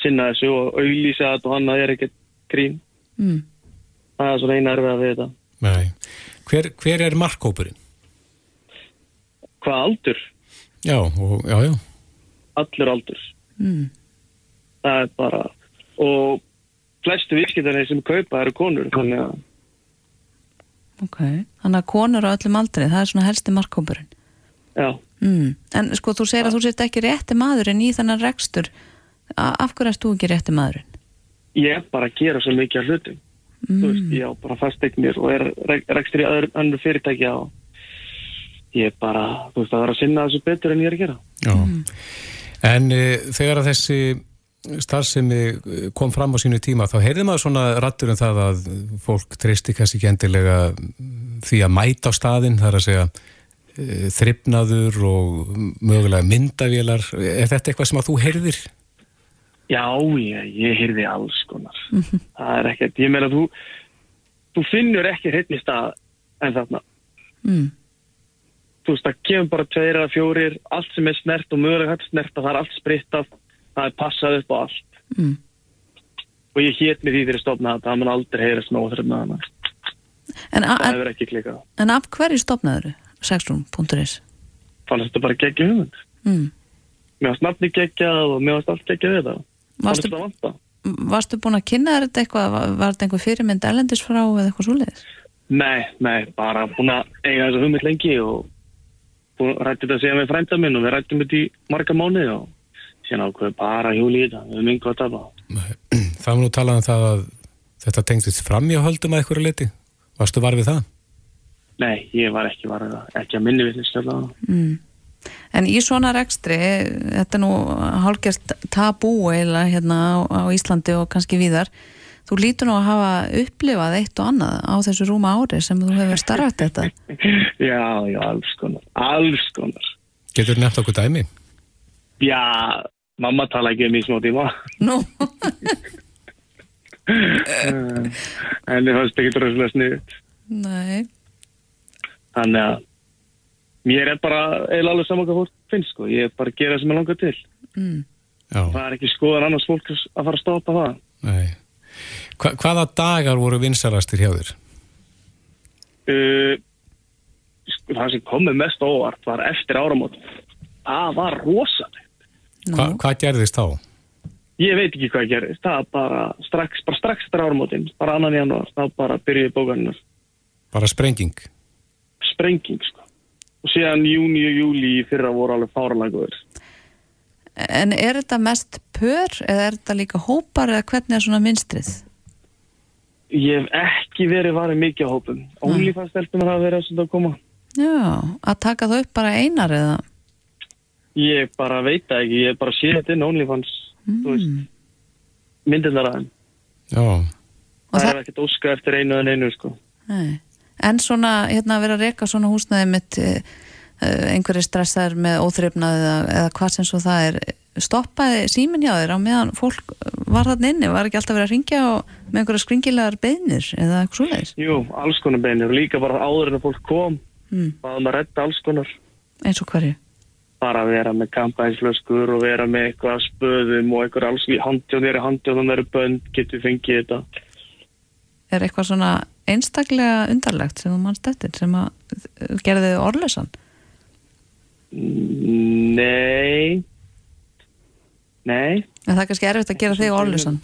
sinna þessu og auðlýsa þetta og annað er ekkert grín. Mm. Það er svona eina erfið við þetta. Nei. Hver, hver er markkópurinn? Hvað aldur? Já, og, já, já. Allur aldur. Mm. Það er bara... Og flestu viðskiptarnir sem kaupa eru konur, þannig að Ok, þannig að konur á öllum aldri, það er svona helsti markkópurinn. já, Mm. En sko, þú segir að þú sért ekki rétti maðurinn í þennan rekstur. Af hverju erst þú ekki rétti maðurinn? ég er bara að gera svo mikið af hlutum. Þú veist, Mm. ég á bara fasteignir og er rek- rekstur í öðru, önnur fyrirtækja og ég er bara, þú veist, það er að sinna þessu betur en ég er að gera. Já. En e, þegar að þessi starfsemi eh, kom fram á sínu tíma þá heyrði maður svona rattur um það að fólk treysti kannski ekki endilega því að mæta á staðin þar að segja e, þryfnaður og mögulega myndavélar er þetta eitthvað sem að þú heyrðir? Já, ég, ég heyrði alls konar. Það er ekkert, ég meina þú, þú finnur ekki hreitni stað en þarna. Mm. Þú veist, það kemur bara tveir eða fjórir, allt sem er snert og mögulega hægt snert, það er allt sprittað, það er passað upp á allt. Mm. Og ég hétt mér því stofnaði þetta, það mun aldrei heyrast nóg þrjum hana. En, Það hefur ekki klikað. en af hverju stopnaður sexrún.is? Fannst þetta bara geggja hugmynd. Mm. Mér varst nafni geggjað og mér varst allt geggjað við þetta. Fannst þetta vanta. varstu búin að kynna þetta eitthvað? Var, var þetta einhver fyrirmynd erlendis frá eða eitthvað svoleiðis? Nei, nei, bara búin að eiga þessa hugmynd lengi og rætti þetta að segja með frænda minn og við rættum þetta í marga mánuði og síðan ákveði bara hjúli í þetta, við erum yngu að tapa. Það var nú talað um það að þetta tengdist fram í að höldum að einhverju leiti Varstu var við það? Nei, ég var ekki varðið það, ekki að minni við þetta. Mm. En í svona rekstri, þetta er nú hálfgerst tabú eiginlega hérna á, á Íslandi og kannski víðar, þú lítur nú að hafa upplifað eitt og annað á þessu rúma ári sem þú hefur starfað þetta. Já, já, alls konar, alls konar. Getur nefnt okkur dæmi? Já, mamma tala ekki um í smá tíma, Nú, en það fannst ekki dröðslega sniðut. nei, Þannig að mér er bara eiginlega alveg saman hvað fólk finnst, sko. Ég er bara að gera það sem ég langar til. mm. Já, Það er ekki skoðan annars fólk að fara að stoppa það. nei Hva, Hvaða dagar voru vinsalastir hjá þér? Uh, sko, það sem komið mest óvart var eftir áramót. Það var rosaleg. Hva, hvað gerðist þá? Ég veit ekki hvað gerist. Það er bara strax, bara strax eftir áramótin, bara annan janúar, það bara byrjuði bókarinnar. Bara sprenging? Sprenging, sko. Og síðan júni og júli í fyrra voru alveg fáralæguður. En er þetta mest pör eða er þetta líka hópar eða hvernig er svona minstrið? Ég hef ekki verið varið mikið á hópum. Hafa verið að svona að koma. Já, að taka það upp bara einar eða? Ég bara veit það ekki, ég bara séð þetta inn OnlyFans, þú veist, Mm. myndirnar aðeim. Já, Það það- er ekkert óska eftir einu en einu, sko. Nei. En svona, hérna að vera að reyka svona húsnæði mitt uh, einhverju stressar með óþrifnað eða, eða hvað sem svo það er stoppaði símin hjá þér á meðan fólk var þarna inni, var ekki alltaf verið að ringja og, með einhverja skringilegar beinir eða eitthvað svoleiðis, Jú, alls konar beinir og líka bara áður en að fólk kom, mm. baðum að redda alls konar. eins og hverju Bara að vera með kampænsflöskur og vera með eitthvað spöðum og eitthvað alls í handjóðnir, handjóðnir eru bönd, getur fengið þetta. er eitthvað svona einstaklega undarlegt sem þú mannst eftir sem að uh, gerði þið orðlösan Nei, nei, en það er kannski erfitt að gera þig orðlösan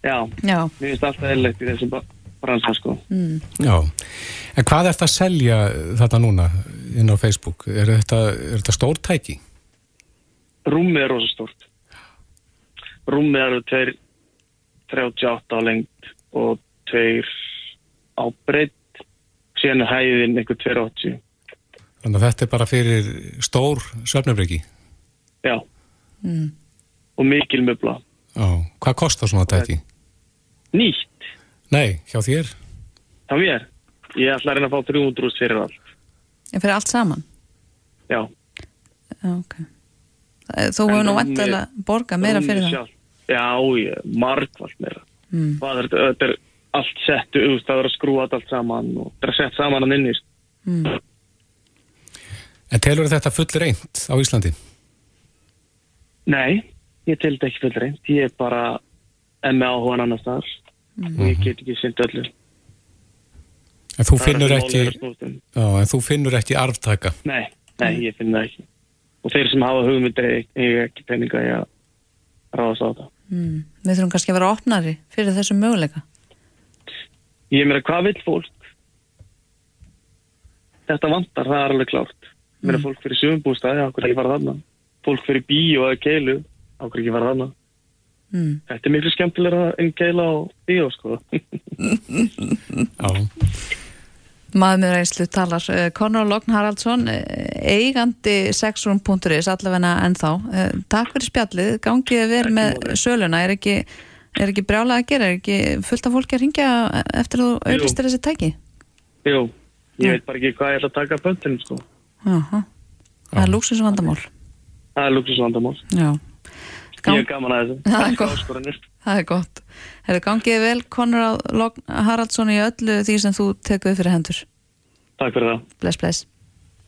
já, Já, mér finnst alltaf eðlilegt í þessum bransa, sko. mm. já En hvað ert að selja þetta núna inn á Facebook? Er þetta, er þetta stórtæki? Rúmið er rosa stórt. Rúmið eru 2,38 á lengt og 2 á breytt, síðan er hæðin einhver 2,80. Þannig að þetta er bara fyrir stór söfnumreiki Já, Mm. og mikil möbla. Já, hvað kostar svona tæki? Nýtt, Nei, hjá þér? það mér. Ég ætla að reyna að fá 300 úr fyrir allt. en fyrir allt saman Já. Ok Þú hefur nú rúmið- vantilega borgað meira fyrir það sjálft. Já, ég, margvalt meira. mm. Það er, þetta er allt sett, veist, það er að skrúa þetta allt saman og það er sett saman að inni. Mm. En telur þetta full reynd á Íslandi? Nei, ég teldi ekki full reynd. Ég er bara enn með áhugan annars þar og ég get ekki synd öllu. En þú finnur ekki, að já, en þú finnur ekki arftaka? Nei, nei, ég finn það ekki. Og þeir sem hafa hugmyndir eiga ekki peninga að ráðast á það. Mm. Við þurfum kannski að vera opnari fyrir þessum möguleika Ég meina, hvað vill fólk? Þetta vantar, það er alveg klárt. Mér er fólk fyrir sögumbústaði, okkur ekki fara þarna. Fólk fyrir bíó eða keilu, okkur ekki fara þarna. Mm. Þetta er miklu skemmtilega en keila á bíó, sko. Já. Maður með reynslu talar. Eh, Conor Logn Haraldsson, eh, eigandi sexroom.is, allavegna ennþá. Eh, takk fyrir spjallið, gangið verið með söluna, er ekki, er ekki brjálega að gera, er ekki fullt af fólki að ringja eftir þú auðvistir þessi tæki? Jú, ég veit bara ekki hvað ég ætla að taka pöntunum sko. Jaha, það er lúksusvandamál. Það er lúksusvandamál. Já. Ég er gaman að þessu. Það er gott. Það er gott. Hefur gangið vel Conrad Logn Haraldsson í öllu því sem þú tekuð fyrir hendur. Takk fyrir það. Bless, bless.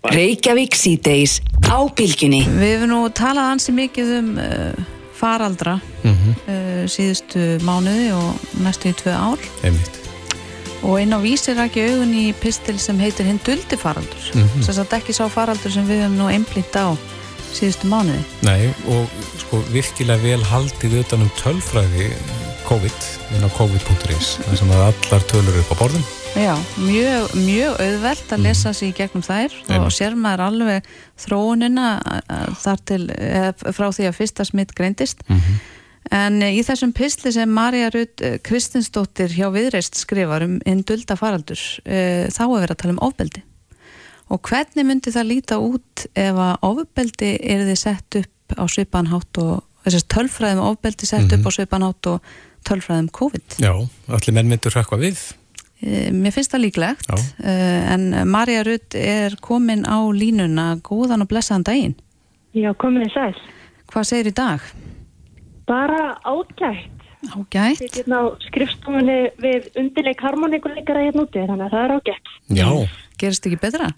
Bye. Reykjavík síðdeis á bylginni. Við hefum nú talað ansi mikið um uh, faraldra mm -hmm. uh, síðustu mánuði og næstu í tvö ár. Einmitt. Og einn á vísir ekki augun í pistil sem heitir hinn duldi faraldur. Mm -hmm. Þess að þetta ekki sá faraldur sem við hefum nú einblínt á síðustu mánuði. Nei, og sko virkilega vel haldið utanum tölfræði COVID, inn á covid.is þar sem að allar tölur upp á borðum. Já, mjög, mjög auðvelt að lesa sér í gegnum þær Einu. og sér maður alveg þróunina þar til frá því að fyrsta smitt greindist. Mm -hmm. En í þessum pistli sem Marja Rudd Kristinsdóttir hjá Viðreist skrifar um einn dulda faraldur, þá er verið að tala um ofbeldi. Og hvernig myndi það líta út ef að ofbeldi er þið sett upp á svipanhátt og þessast tölfræðum ofbeldi sett mm -hmm. upp á svipanhátt og tölfræðum COVID? Já, allir menn myndur hrakka við. E, mér finnst það líklegt, e, en Marja Rudd er komin á línuna góðan og blessaðan daginn. Já, komin í sæl. Hvað segir í dag? Bara ágætt. Ágætt? Við erum á skrifstofunni við undirleik harmoníkuleikara hérna úti, þannig að það er ágætt. Já. Gerist ekki betra?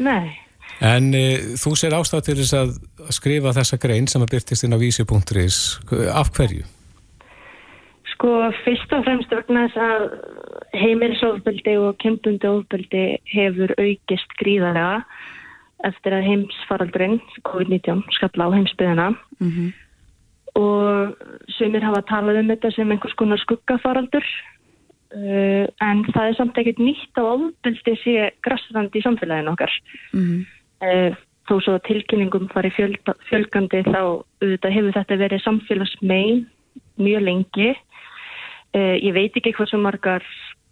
Nei. En e, þú sér ástæð til þess að skrifa þessa grein sem að byrtist inn á vísi.is. Af hverju? Sko, fyrst og fremst vegna þess að heimilisofbeldi og kempundi ofbeldi hefur aukist gríðarlega eftir að heimsfaraldurinn, COVID-19, skalla á heimsbyðina. Mm -hmm. Og sumir hafa talað um þetta sem einhvers konar skuggafaraldur Uh, en það er samt ekkert nýtt á ofbeldi sé grassrandi í samfélaginu okkar. Mm -hmm. uh, þó svo tilkynningum fari fjöl, fjölgandi þá uh, hefur þetta verið samfélagsmein mjög lengi. Ég veit ekki hvað sem margar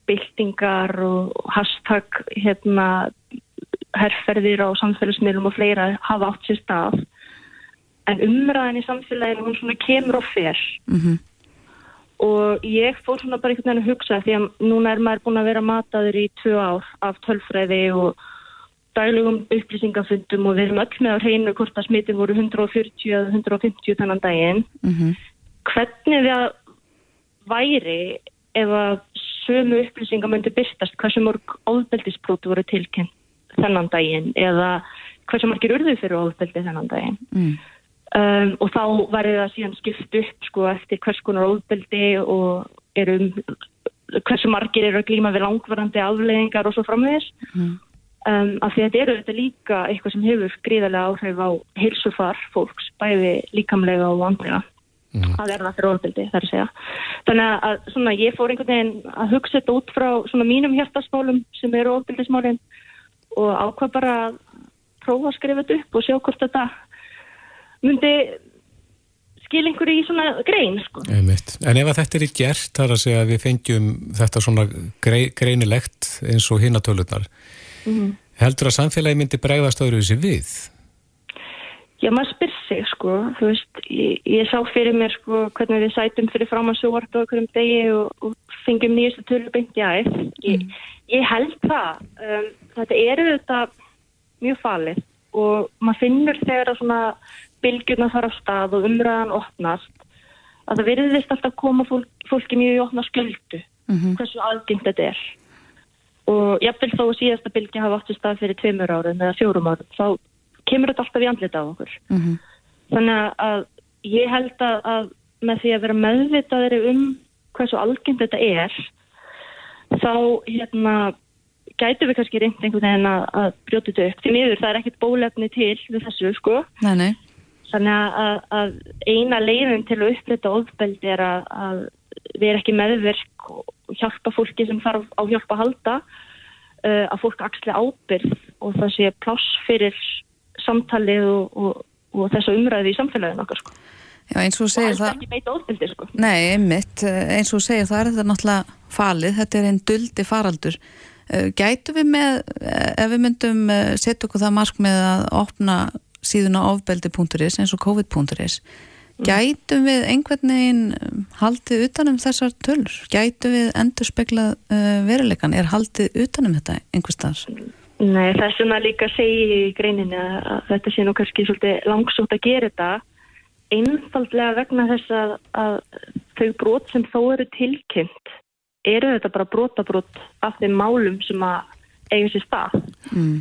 byltingar og hashtag hérna herrferðir á samfélagsmiðlum og fleira hafa átt sér stað. En umræðin í samfélaginu hún svona kemur og fer. Mm -hmm og ég fór svona bara einhvern veginn að hugsa því að núna er maður búin að vera mataður í tvö ár af tölfræði og dælugum upplýsingafundum og við erum öll með á hreinu hvort að smitin voru 140 eða 150 þannan daginn mm -hmm. hvernig það væri ef að sömu upplýsingar myndi byrstast hversu mörg ofbeldisbrótu voru tilkynnt þennan daginn eða hversu margir urðu fyrir ofbeldi þennan daginn mm. Um, og þá verður það síðan skipt upp sko, eftir hvers konar óðbeldi og erum, hversu margir eru að glýma við langvarandi afleðingar og svo framvegis mm. um, af því að þetta eru þetta líka eitthvað sem hefur gríðarlega áhrif á heilsufar fólks, bæði líkamlega og andlega mm. að verða fyrir óðbeldi þar að segja þannig að svona, ég fór einhvern veginn að hugsa þetta út frá svona, mínum hjertasmálum sem eru óðbeldismálin og ákvað bara að prófa að skrifa þetta upp og sjá hvort þetta myndi skil einhverju í svona grein sko. En ef að þetta er í gert þar að segja að við fengjum þetta svona grei, greinilegt eins og hinnatöluðnar mm -hmm. heldur að samfélagi myndi bregðast öðru þessi við? Já, maður spyr sig sko, þú veist, ég, ég sá fyrir mér sko hvernig við sætum fyrir fram að sjóart á okkur um degi og, og fengjum nýjastu tölu beint í aðeins. Ég, mm. ég held það, um, þetta eru þetta mjög falið og maður finnur þegar að svona bylgjurna þar á stað og umræðan opnast að það verðist alltaf koma fólk, fólki mjög í opna sköldu mm -hmm. hversu algengt þetta er og jáfnvel þó að síðasta bylgja hafa átt í stað fyrir tveimur árum eða fjórum árum þá kemur þetta alltaf í andlita á okkur mm -hmm. þannig að ég held að, að með því að vera meðvitaðir um hversu algengt þetta er þá hérna gætu við kannski reynd einhvern veginn að, að brjóta þetta upp. Því miður það er ekkert bólefni til við þessu sko. Nei, nei. Þannig að, að eina leiðin til að upplita ofbeldi er að, að við erum ekki meðverk og hjálpa fólki sem þarf á hjálpa að halda uh, að fólk axli ábyrð og það sé pláss fyrir samtalið og, og, og þessu umræði í samfélaginu okkar sko. Já eins og segir það... Það er ekki meita ofbeldi sko. Nei, einmitt, eins og segir það er þetta náttúrulega falið, þetta er einn duldi faraldur Eh, Gætu við með, eh, ef við myndum eh, setja okkur það mark með að opna síðan á ofbeldi.is eins og covid.is gætum við einhvern veginn um, haldið utanum þessar tölur? Gætum við endur speklað uh, veruleikan? Er haldið utanum þetta einhvers staðar? Nei, þess vegna líka segi í greininni að að þetta sé nú kannski svolítið langsótt að gera þetta einfaldlega vegna þess að, að þau brot sem þó eru tilkynnt eru þetta bara brotabrót af þeim málum sem að eiga sér stað. Mm.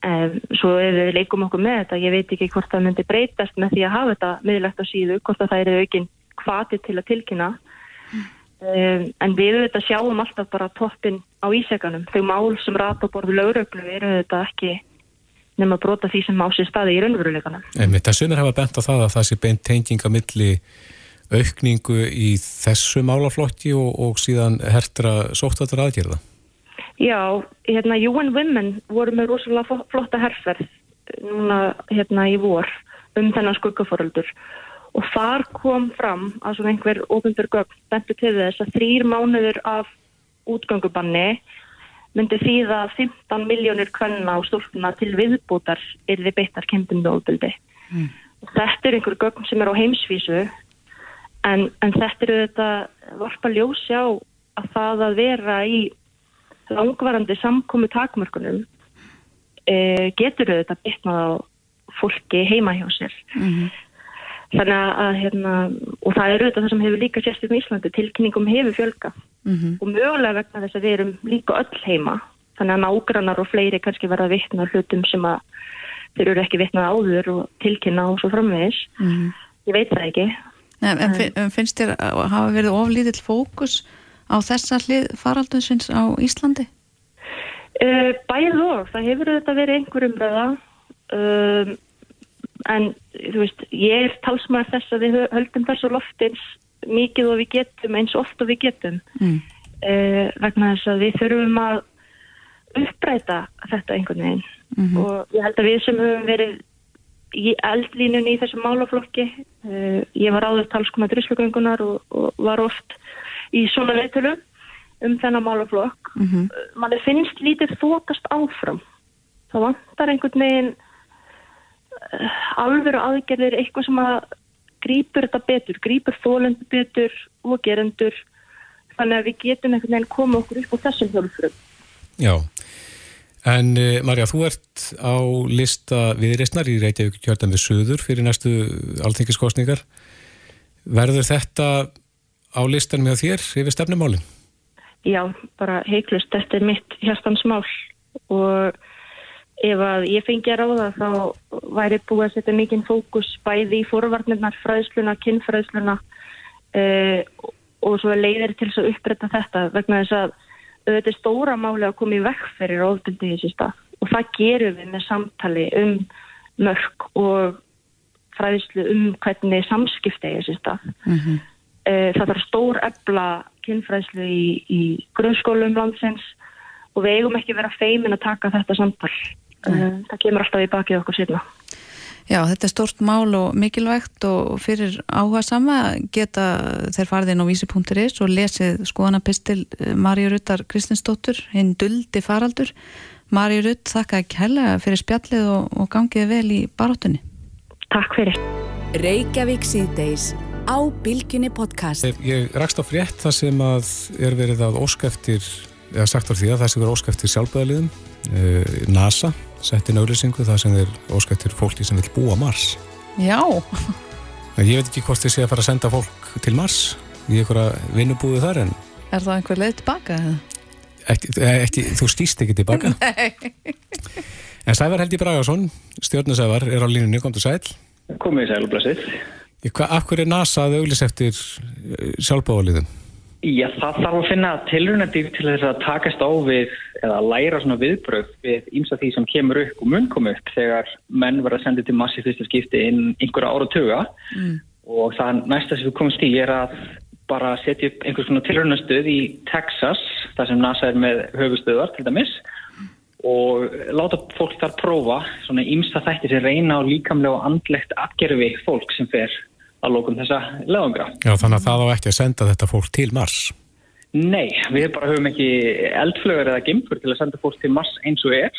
Svo ef við leikum okkur með þetta, ég veit ekki hvort það myndi breytast með því að hafa þetta miðlegt á síðu, hvort að það eru aukinn hvati til að tilkynna. Um, en við þetta sjáum alltaf bara toppin á íseganum. Þau mál sem rata á borðu lauröglu eru þetta ekki nema brota því sem á sér staði í raunveruleikana. Það sumir hafa bent á það að það sé beint tenging að milli aukningu í þessu málaflokki og, og síðan hertra sóttvættar aðgerða. Já, hérna UN Women voru með rosalega flo- flotta herferð núna hérna í vor um þennan skuggaforöldur og þar kom fram að svona einhver ofinbjör gögn bentu til þess að þrýr mánuður af útgöngubanni myndi þýða 15 miljónir kvenna og stúlkuna til viðbútar yrði beittar kempindu ofbeldi. Þetta er einhver gögn sem er á heimsvísu en, en þetta eru þetta varpa ljósi á að það að vera í langvarandi samkomi takmörkunum e, getur auðvitað bitnað á fólki heima hjá sér. Þannig að, hérna, og það er auðvitað það sem hefur líka sérst um Íslandi, tilkynningum hefur fjölga og mögulega vegna þess að við erum líka öll heima, þannig að nágrannar og fleiri kannski verða vitna hlutum sem að þeir eru ekki vitnað áður og tilkynna og svo framvegis. Ég veit það ekki. En, en en finnst þér að hafa verið oflítill fókus á þessa hlið faraldusins á Íslandi? Uh, bæð og, það hefur þetta verið einhver umræða. Um, en þú veist, ég er talsmaður þess að við hö- höldum þessu loftins mikið og við getum eins oft og við getum. Mm. uh, vegna þess að við þurfum að uppræta þetta einhvern veginn. Og ég held að við sem höfum verið í eldlínunni í þessum málaflokki uh, ég var áður talskona drislugöngunar og, og var oft í svona veitölu um þennan málaflokk. Mhm. manni finnst lítið þokast áfram. Það vantar einhvern veginn uh, alvöru aðgerðir eitthvað sem að grípur þetta betur, grípur þólendur betur og gerendur. Þannig að við getum einhvern veginn koma okkur upp á þessum hjálfrum Já, en uh, Marja, þú ert á lista viðreysnar í Reykjavík kjörðan við Suður fyrir næstu alþingiskostningar. Verður þetta á listan með þér yfir stefnumálinn? já, bara heiklust, þetta er mitt hjartans mál og ef að ég fengi að ráða þá væri búið að setja mikinn fókus bæði í fórvarnirnar, fræðsluna, kinnfræðsluna uh, og svo leiðir til að upprætta þetta vegna þess að þetta er stóra máli að koma í vekk fyrir ofbeldi í þessi stað og það gerum við með samtali um mörg og fræðslu um hvernig samskipti í þessi stað. Eh, það þarf stór ebla kynfræðslu í, í grunnskólum landsins og við eigum ekki vera feimin að taka þetta samtal. Mm. Það kemur alltaf í bakið okkur sérna. Já, þetta er stort mál og mikilvægt og fyrir áhuga sama geta þeir farið inn á vísi.is og lesið skoðanapistil Maríu Ruttar Kristinsdóttur, hinn duldi faraldur. Maríu Rutt, þakka ekki hella fyrir spjallið og, og gangiði vel í baróttunni. Takk fyrir. Reykjavík síðdeis á Bilginni podcast. Ég, ég rakst á frétt það sem að er verið að óska eftir, eða sagt var því að það sem er óska eftir sjálfbæðaliðum. Uh, NASA setti náliðsingu það sem er óska eftir fólki sem vil búa á Mars. Já, En ég veit ekki hvort þið sé að fara að senda fólk til Mars í einhverja vinnubúðu þar en er það einhver leið tilbaka? eða? ekki, eh, ekki, þú stýst ekki tilbaka. En Sævar Helgi Bragason, stjórnusævar, er á línunni, kom til sæl. Komið í sælublasið. Af hverju er NASA að auðlis eftir sjálfbáðaliðum? Já, það þarf að finna tilrunadýr til þess að takast á við eða læra svona viðbröð við ímsa því sem kemur upp og mun koma upp þegar menn verða sendið til massi fyrsta skipti inn einhverja ára tuga og það næsta sem við komumst í er að bara setja upp einhvers svona tilrunastöð í Texas þar sem NASA er með höfustöðar til dæmis og láta fólk þar prófa svona ímsa þætti sem reyna á líkamlega og andlegt afgerfi fólk sem fer að lókum þessa lögungra. Já, þannig að það á ekki að senda þetta fólk til Mars. Nei, við bara höfum ekki eldflögur eða gimpur til að senda fólk til Mars eins og er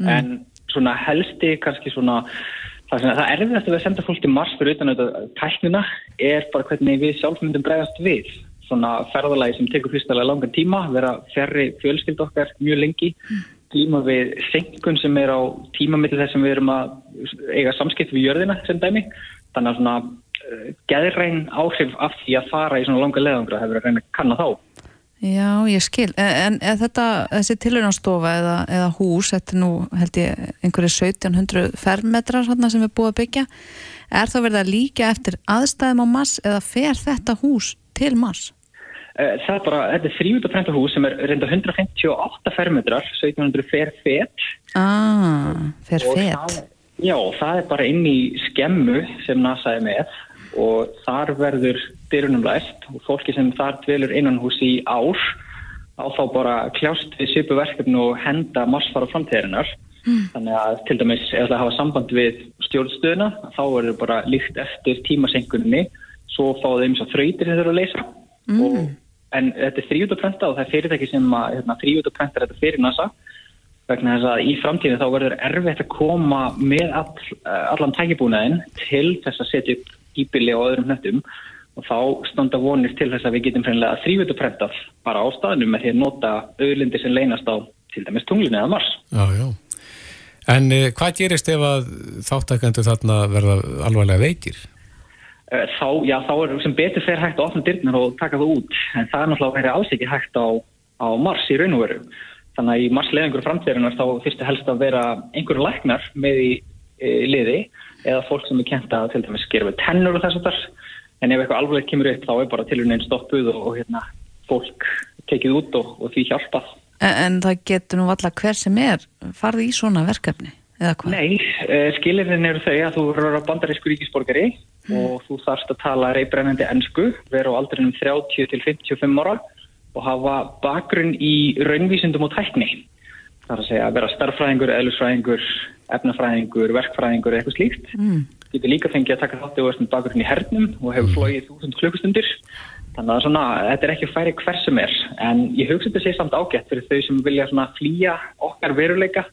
Mm. en svona helsti kannski svona það, sem, það erfiðast að við senda fólk til Mars fyrir utan auðvitað tæknina er bara hvernig við sjálf myndum bregðast við svona ferðalagi sem tekur fyrstulega langan tíma vera fjarrri fjölskyld okkar mjög lengi tíma við senkun sem er á tímamill þess sem við erum að eiga samskipt við jörðina sem dæmi þannig að svona uh, geðræn áhrif af því að fara í svona langa leðangra hefur að reyna að kanna þá Já, ég skil. En, þetta, þessi tilhörnastofa eða, eða hús, þetta er nú held ég einhverju 1700 fermetrar sem er búið að byggja, er þá verið að líka eftir aðstæðum á Mars eða fer þetta hús til Mars? Eh, Það er bara, þetta er þrjútaprenta hús sem er reynda 158 fermetrar, 1700 fer fet. Ah, fer fet. Já, það er bara inn í skemmu sem NASA er með og þar verður dyrunum læst og fólki sem þar dvelur innan hús í ár á þá bara kljást við svipu verkefni og henda massfara framtíðarinnar. Þannig að til dæmis ef það hafa samband við stjórnstöðuna þá verður bara líkt eftir tímasengunni svo fá þeim svo þrautir sem þeir eru að leysa. Og, en þetta er þrjútaprenta og það er fyrirtæki sem hérna, þrjútaprenta þetta fyrir NASA vegna þess að í framtíðinu þá verður erfitt að koma með all, allan tækibúnaðin til þess að setja upp íbili og öðrum hnettum og þá standa vonir til þess að við getum fremlega þrjúvitaprentað bara á staðnum með því að nota auðlindir sem leynast á til dæmis tunglinu eða mars. Já, já. En uh, hvað gerist ef að þáttækandu þarna verða alvarlega veikir? Eh, Þá, já, þá er sem betur fer hægt að opna dyrnar og taka það út en það er náttúrulega alls ekki hægt á, á mars í raun og veru. Þannig að í mars leðingur framtíðarinnar þá fyrstu helst að vera einhverju læknar með í e, liði eða fólk sem er kent að til dæmis gera við tennur og þess að þar en ef eitthvað alveg kemur upp þá er bara tilurinn stoppuð og, og hérna fólk tekið út og, og því hjálpað. En, en það getur nú alltaf hver sem er farið í svona verkefni, eða hvað? Nei, uh, skilirinn eru þau að þú verður á bandarísku ríkisborgari og þú þarfst að tala reybrennandi ennsku, vera á aldrinum 30 til 55 ára og hafa bakgrunn í raunvísindum og tækni. Það er að segja að vera starffræðingur, eðlusfræðingur, efnafræðingur, verkfræðingur eða eitthvað slíkt. Mm. Getur líka fengið að taka þátti og verðstum bakgrunn í hernum og hefur flóið þúsund klukkustundir. Þannig að svona, þetta er ekki að færi hver sem er. En ég hugsa þetta sé samt ágætt fyrir þau sem vilja svona flýja okkar veruleika.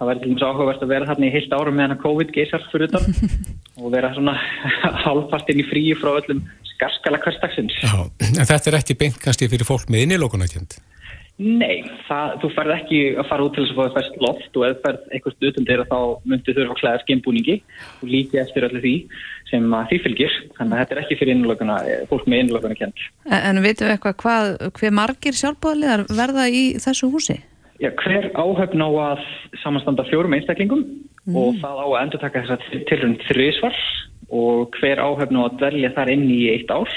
Það verður til dæmis áhugavert að vera þarna í heilt árum meðan að COVID geysar fyrir utan og vera svona halvpartinn í fríi frá öllum skarskala hverstagsins. Já, en þetta er Nei, það, þú ferð ekki að fara út til þess að fá fæst loft og ef þú ferð eitthvað stutum til þá myndir þurfa að klæða skimbúningi og líka eftir öllu því sem því fylgir. Þannig að þetta er ekki fyrir innlokuna, fólk með innlokuna kjönd. En, en veitum við eitthvað hvað, hver margir sjálfbóðlegar verða í þessu húsi? Já, hver áhöfn á að samanstanda fjórum einstaklingum og það á að endur taka þess að tilrönd þriðsvar og hver áhöfn á að dvelja þar inn í eitt ár.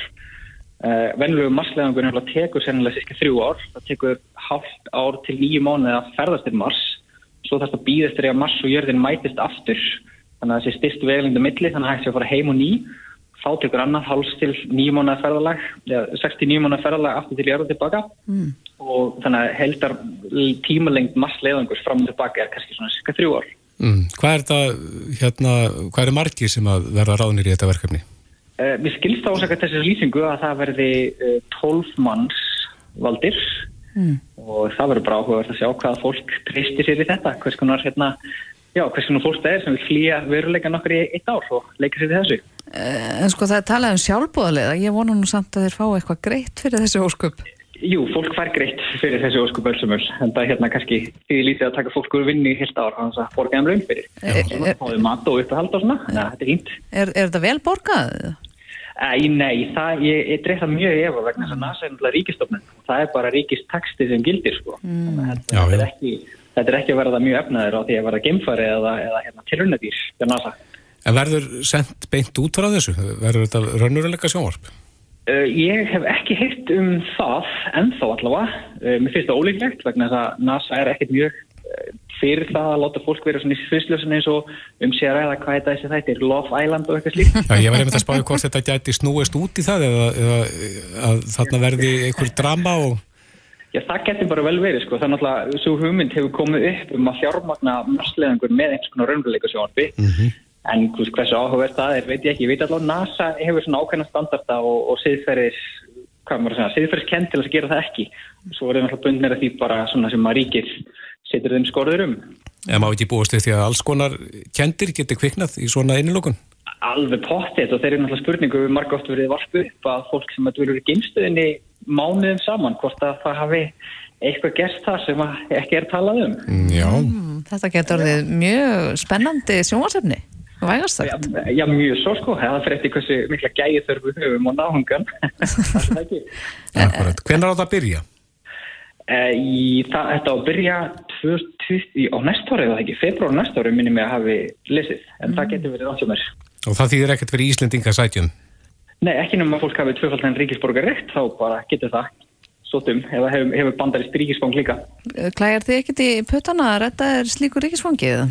Uh, Venlulegu marslegangur nefnilega tekur sennilega cirka þrjú ár. Það tekur hálft ár til nýju mánuði að ferðast til Mars. Svo þarf það að býðast þegar Mars og jörðin mætist aftur. Þannig að það sé styrst veglindi milli, þannig að hægt sé að fara heim og ný. Þá tekur annað háls til nýju mánuði ferðalag, eða 69 mánuði ferðalag aftur til jörðu tilbaka. Mm. Og þannig að heldar tímalengd marslegangur fram og tilbaka er kannski svona cirka þrjú ár. Mm. Hvað er þetta, hérna, hvað eru margir sem að verða ráðnir í þetta verkefni? Uh, mér skilst ásaka þessi lýsingu að það verði uh, 12 manns valdir Mm. og það verður bara áhugavert að sjá hvaða fólk treystir sér í þetta, hvers konar hérna, já, hvers konar fólk það er sem vil flýja veruleika nokkur í eitt ár og leika sér í þessu. Eh, En sko það er talað um sjálfbóðlega, ég vona nú samt að þeir fá eitthvað greitt fyrir þessi ósköp. Jú, fólk fær greitt fyrir þessi óskup ölsumul, en það er hérna kannski því lítið að taka fólk úr vinni í heilt ár, þannig að borga þeim laun fyrir. Svona fáið mat og uppehald og svona, ja, þetta er hýnt. Er, er þetta vel borgað? Æ, nei, það, ég, ég dreif það mjög í efa vegna þess að NASA er náttúrulega ríkistofnun og það er bara ríkistaksti sem gildir sko. Mm. Þetta, þetta, er ekki, þetta er ekki að verða mjög efnaður á því að verða geimfari eða, eða hérna, tilrunadýr hjá NASA. En verður sendt beint út frá þessu? Verður þetta rönnuruleika sjónvarp? Uh, ég hef ekki heyrt um það ennþá allavega. Uh, mér finnst það ólíklegt vegna þess að NASA er ekkert mjög fyrir það að láta fólk vera svona í svisljósin eins og um sig að ræða hvað þetta þessi þættir, Love Island og eitthvað slíkt. Já, ég var einmitt að spáði hvort þetta gæti snúist út í það eða, eða að þarna verði einhver drama og... Já, það getur bara vel verið, sko. Er náttúrulega, svo hugmynd hefur komið upp um að fjármagna marsleðingur með einhvers konar raunveruleika sjónarbi. Mm En hvers, hversu áhugavert það er, veit ég ekki. Ég veit allavega NASA hefur svona ákveðna standarda og, og siðferðis hvað maður að segja, siðferðskend til að gera það ekki. Svo er það náttúrulega bundnir að því bara svona sem að ríkið setur þeim skorður um. En má ekki búast því að alls konar kendir getur kviknað í svona innilokun? Alveg pottet og þeir eru náttúrulega spurningu við marga oft verið varpu upp að fólk sem að dverur í geimstöðinni mánuðum saman hvort að það hafi eitthvað gerst það sem ekki er talað um. Já. Mm, þetta getur orðið mjög spennandi sjónvarsefni, vægast sagt. Já, já, mjög svo sko, það fyrir eftir hversu mikla gæði þörfu höfum og náhungan. það er ekki. Akkurat. Hvenær á það að byrja? Uh, í, það, þetta á að byrja 20, á næsta ári eða ekki, februar næsta ári minnum ég að hafi lesið, en það getur verið átt hjá mér. Og það þýðir ekkert verið Íslendinga sætjum? Nei, ekki náttúrulega fólk hafið tvöfaldan ríkisborgar rétt, þá bara getur það stóttum, eða hefur, hefur bandarist ríkisfang líka. Klæjar þið ekkert í puttana að retta er slíkur ríkisfangið?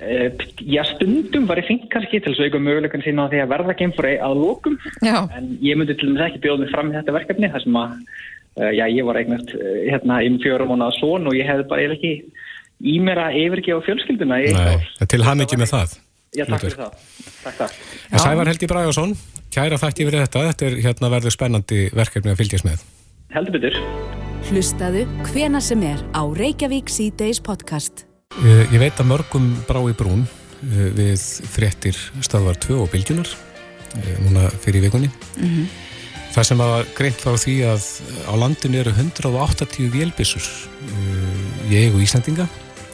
Uh, já, stundum var ég fint kannski til þess að auka möguleikann sína á því að verða geimfóri að lókum, Já. en ég myndi til dæmis ekki bjóða mig fram í þetta verkefni, þar sem að, uh, já, ég var eignast uh, hérna í fjórum mánuða svon og ég hefði bara eiginlega ekki í mér að yfirgefa fjölskylduna Nei, það er til hann ekki með það. Já, takk fyrir það. Takk, takk. Sævar Helgi Bragarsson, kæra þætti fyrir þetta. Þetta er hérna verður spennandi verkefni að fylgjast með. Heldur betur. Eh, Ég veit að mörgum brá í brún eh, við fréttir stöðvar 2 og bylgjunar eh, núna fyrir vikunni. Það sem var greint frá því að á landinu eru 180 vélbissur í eigu Íslandinga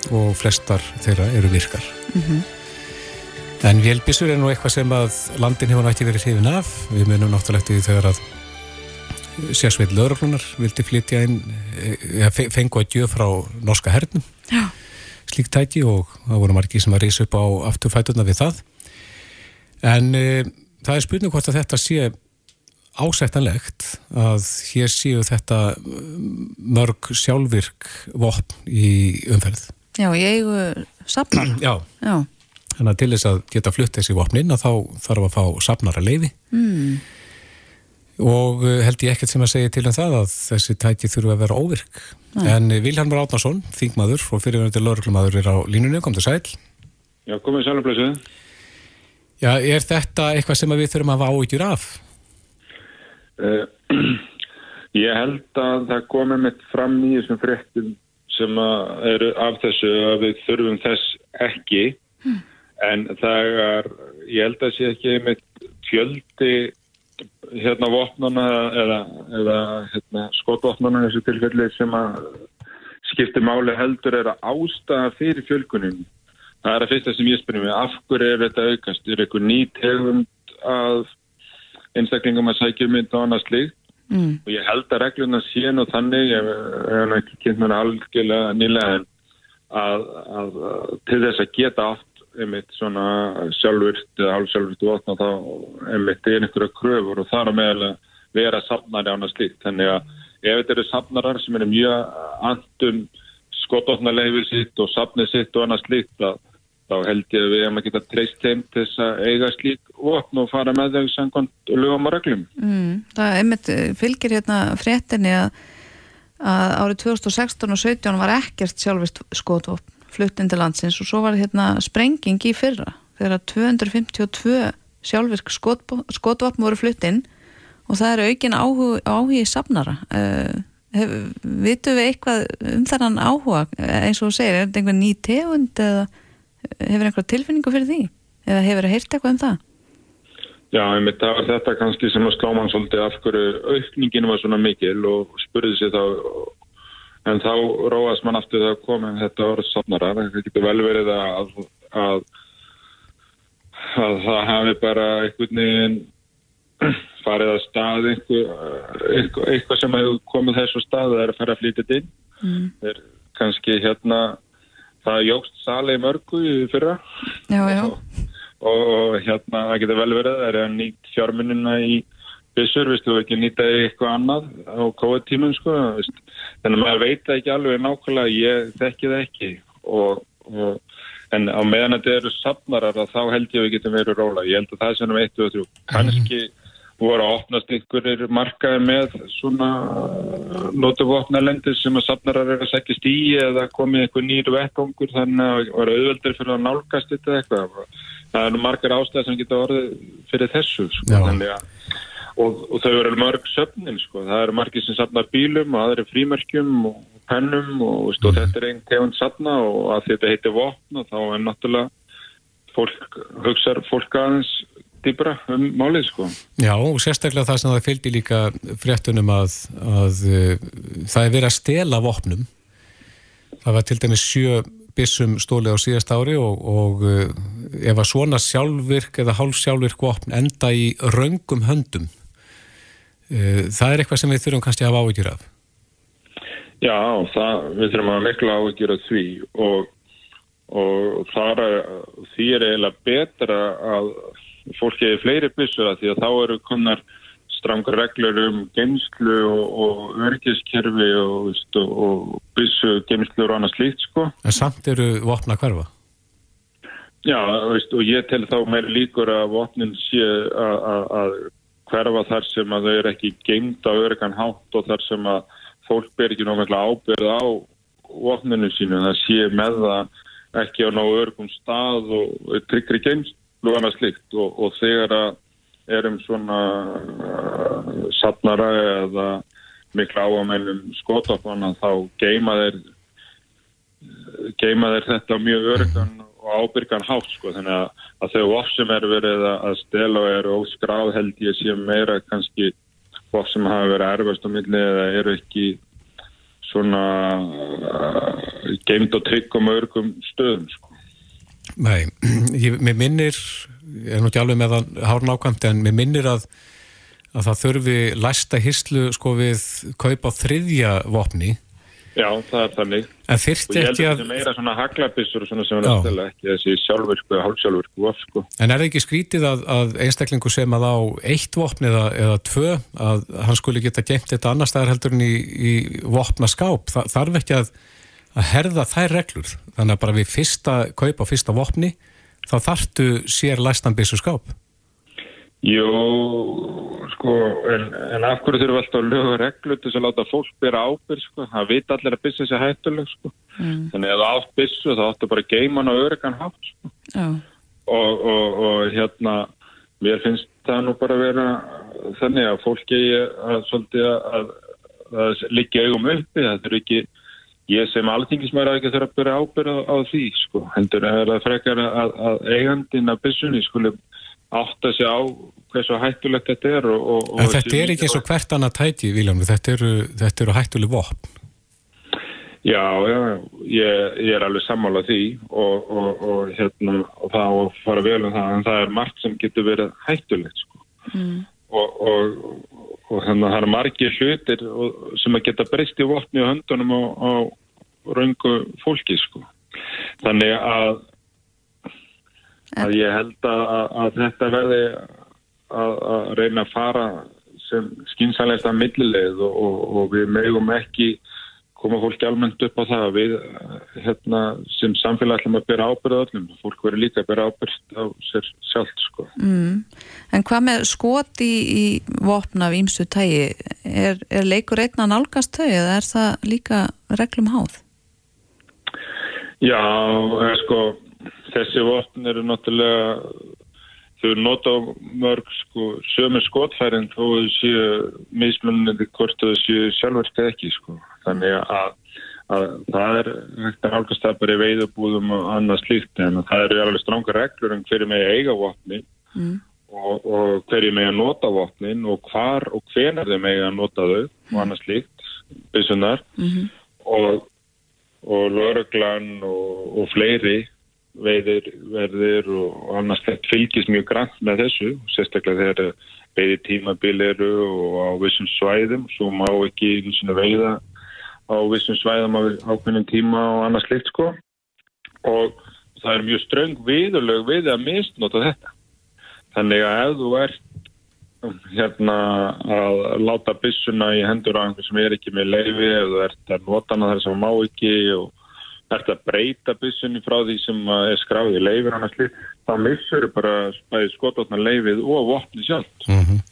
og flestar þeirra eru virkar. En vélbissur er nú eitthvað sem að landin hefur nætti verið hrifin af. Við munum náttúrulega því þegar að sérsveit lögreglunar vildi flytja inn, fengu að gjöf frá norska hernum Já. Slíkt tæki og það voru margir sem að reysa upp á afturfæturna við það. En e, það er spurning hvort að þetta sé ásættanlegt að hér séu þetta mm, mörg sjálfvirk vopn í umferð. Já, ég eigu safnar. Já, þannig að til þess að geta flutt þessi vopnin að þá þarf að fá safnara leifi Mm. Og eh, held ég ekkert sem að segja til um það að þessi tæki þurfa að vera óvirk. En eh, Vilhelmur Átnarsson, þingmaður og fyrirvændi lauruglumadur er á línunni, kom til sæl. Já, komið sælumblössuð. Já, er þetta eitthvað sem við þurfum að hafa áhyggjur af? Uh, ég held að það komið mitt fram í þessum fréttum sem að eru af þessu að við þurfum þess ekki en það er, ég held að sé ekki mitt fjöldi hérna vopnana eða, eða hérna, skotvopnana í þessu tilfelli sem að skipti máli heldur er að ástæða fyrir fjölkunin. Það er að fyrsta sem ég spyrir mig, af hverju er þetta aukast? Er eitthvað ný tegund að einstaklingum að sækja mynd og annað slíkt? Mm. og ég held að regluna sé nú þannig ég hef nú ekki kynnt mér algjörlega nýlega en að, að, að til þess að geta átt einmitt svona sjálfvirt eða hálfsjálfvirt votna þá einmitt er einhverja kröfur og þar að meðal vera safnari án að slíkt þannig að ef þetta eru safnarar sem eru mjög andum skototnarleifir sitt og safnið sitt og annað slíkt að þá held ég að við hefum að geta treyst þeim til þess að eiga slík vopn og fara með þau samkvæmt lögum og reglum. Mm. Það einmitt eh, fylgir hérna fréttinni að, að árið 2016 og 17 var ekkert sjálfist skotvopn flutt inn til landsins og svo var hérna sprenging í fyrra þegar 252 sjálfvirk skotvopn voru flutt inn og það er aukin áhugi, safnara. Hef, vitum við eitthvað um þennan áhuga? Eh, eins og þú segir, er þetta einhver ný tegund eða hefur einhver tilfinningu fyrir því? Eða hefur það heyrt eitthvað um það? Já, einmitt það var þetta kannski sem að slá mann svolítið af hverju aukningin var svona mikil og spurði sér þá en þá róast mann aftur þegar komið þetta orð safnara, það getur vel verið að, að, að það hafi bara einhvern veginn farið að stað einhver, eitthvað, eitthvað sem hefur komið þessu stað það er að fara að flytja inn mm. er kannski hérna það jógst sali mörgu fyrra. Já, já, og hérna það getur vel verið það er að nýtt fjármunina í byssur, viðstu þú ekki nýta eitthvað annað á COVID-tímum sko veist. þannig að maður veit það ekki alveg nákvæmlega ég þekki það ekki. Og, og, en á meðan þetta eru safnarar að þá held ég að við getum verið róla ég held að það er sem eitt og þrjú. Kannski voru að opnast einhverjir markaði með svona notuvopnalendi sem að safnarar eru að segjast í eða komið einhver nýr vettongur þannig að voru auðveldir fyrir að nálgast þetta eitthvað. Það eru margar ástæðar sem geta orðið fyrir þessu sko. Þannig að og, og þau eru mörg söfnin sko. það eru margir sem safna bílum og aðri frímerkjum og pennum og, veist, og Mhm. þetta er einn tegund safna og að þetta heitir vopn og þá er náttúrulega fólk, hugsar fólk aðeins dýbra um málið sko. Já, og sérstaklega það sem það fylgdi líka fréttunum að, að uh, það er verið að stela vopnum. Það var til dæmis sjö byssum stólið á síðast ári og, og uh, ef að svona sjálfvirk eða hálfsjálfvirk vopn enda í raungum höndum, það er eitthvað sem við þurfum kannski að hafa áhyggjur af. Já, það, við þurfum að mikla áhyggjur af því og, og þar því er eiginlega betra að fólk hefur fleiri byssur að því að þá eru konar strangur reglur um geimslu og, örgiskerfi og, og, og byssu geimslu og annað slíkt sko. En samt eru vopna hverfa. Já, veist, og ég tel þá meira líkur að vopnin sé að hverfa þar sem að þau eru ekki geimt á örgan hátt og þar sem að fólk ber ekki náttúrulega ábyrð á vopninu sínu, það sé með það ekki á ná örgum stað og tryggri geimslu og annað slíkt. Og, og þegar að erum svona uh, safnara eða mikla áamennum skotafana þá geima þeir geima þeir þetta mjög örgan ábyrgan hátt sko þannig að, að þau voff sem er verið að að stela og eru óskráð held ég sé meira kannski voff sem hafa verið erfast á milli eða eru ekki svona uh, geimt og tryggum og örgum stöðum sko. Nei, ég, mér minnir, ég er nú ekki alveg með það hár nákvæmt, en mér minnir að, að það þurfi læsta hýslu sko við kaupa þriðja vopni. Já, það er þannig. En Og þyrfti ég held ekki að að, þetta er meira svona haglabissur og svona sem er að stela ekki þessi sjálfvirku eða hálfsjálfvirku voff sko. en er það ekki skrítið að, að einstaklingu sem að á eitt vopn eða, eða tvö, að hann skuli geta gemt þetta annar staðar heldur en í, í vopna skáp, Þa, þarf ekki að, að herða þær reglur. Þannig að bara við fyrsta kaupa fyrsta vopni, þá þarftu sér læstan byssu skáp. Jú, sko, en, en af hverju þurfum við alltaf að löga reglu til þess að láta fólk bera ábyrg, sko, það vita allir að bissa sér hættuleg, sko. Mm. Þannig að það átt bissu þá áttu bara að geima hann á öryggan hátt, sko. Já. Og, og, og hérna, mér finnst það nú bara að vera þannig að fólki að svolítið að, að liggja augum uppi, það þurfi ekki, ég sem alþingismæra ekki þurfa að bera ábyrg á, á því, sko. Hendur er það frekar að, að eigandinn af bissunni skulle átta sig á hversu hættulegt þetta er og, og, En og þetta er ekki eins og hvert annað tæki, Viljánu, þetta eru, þetta eru hættuleg vopn. Já, já, ég, ég er alveg sammála því og, og, og, hérna, og það á að fara vel um það en það er margt sem getur verið hættulegt sko. Mm. og, og, og þannig að það eru margir hlutir og- sem að geta breyst í vopni og höndunum á, á raungu fólki sko. þannig að að ég held að, að, þetta verði að, að reyna að fara sem skynsanlegsta millileið og, og, og við megum ekki koma fólki almennt upp á það að við hérna, sem samfélag ætlum að bera ábyrða öllum. Fólk verður líka að bera ábyrð á sér sjálft sko. Mm. En hvað með skot í, í vopna af ímsu tægi? Er, er leikur einn að nálgast þau eða er það líka reglum háð? Já, sko, þessi vopn eru náttúrulega þau nota á mörg sko, sömu skotfærin þó þau séu mismunandi hvort þau séu sjálfverka ekki sko. þannig að, að það er hægt að nálgast það bara í veiðabúðum og annað slíkt en það eru alveg stránga reglur um hverju með eiga vopni Mm. og, og hverju með að nota vopnin og hvar og hvenar þau með að nota þau og annað slíkt byssunar Mm og, og lörglan og, og fleiri veiðir, verðir og, annars þetta fylgist mjög grann með þessu sérstaklega þegar veiði tímabil eru og á vissum svæðum svo má ekki veiða á vissum svæðum á ákveðnum tíma og annars slikt sko. Og það er mjög ströng viðurlög við að misnota þetta. Þannig að ef þú ert hérna að láta byssuna í hendur á einhver sem er ekki með leifi ef þú ert að nota hana þar sem má ekki og ert að breyta byssunni frá því sem er skráðið í leifir annars slið, þá missur bara bæði skototna leifið og vopni sjálf Mm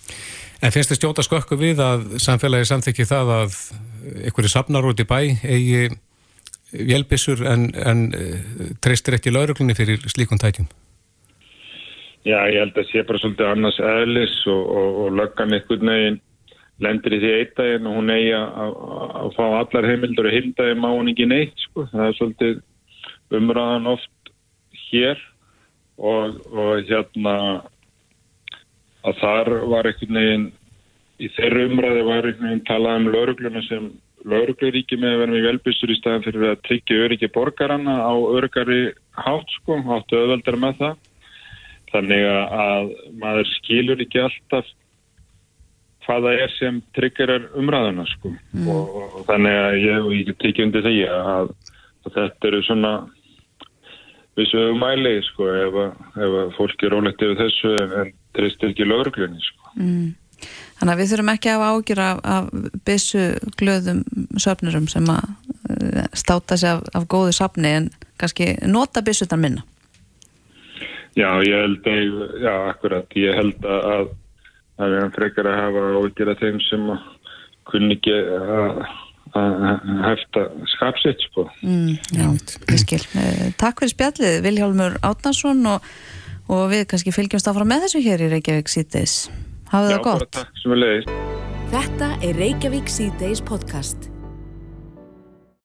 En finnst þið stjóta skökku við að samfélagi samþykki það að einhverju safnar út í bæ eigi vélbissur en, en eh, treystir ekki lauruglunni fyrir slíkun tækjum? Já, ég held að sé bara svolítið annars eðlis og, og, og löggan einhvern veginn lendir í því eitt daginn og hún eigi að, fá allar heimildur og hildagi má hún ekki neitt sko. það er svolítið umræðan oft hér og, og hérna að þar var einhvern veginn í þeirra umræði var einhvern veginn talað um laurugluna sem laurugluríki með að vera með velbísur í staðan fyrir að tryggja öryggi borgarana á örgari hátt sko, áttu öðvöldar með það þannig að maður skilur ekki alltaf hvaða er sem tryggirar umræðuna sko mm. og, og þannig að ég, ég tekja undir því að, að þetta eru svona vissu mæli sko ef, ef fólk er ólegt yfir þessu en, tristir ekki lauruglunni sko mm. Þannig að við þurfum ekki að hafa ágjur af, af byssu glöðum söfnurum sem að uh, státa sig af, af góðu safni en kannski nota byssutar minna. Já, ég held að, já, akkurat, ég held að að við hann frekar að hafa ágjur af þeim sem kunni ekki að hefta skapsitt, sko. Mm, já, ég skil. Eh, takk fyrir spjallið, Viljálmur Átnarsson og, og við kannski fylgjumst áfram með þessu hér í Reykjavík síðdeis. Hafið það gott. Er. Þetta er Reykjavík C-Days podcast.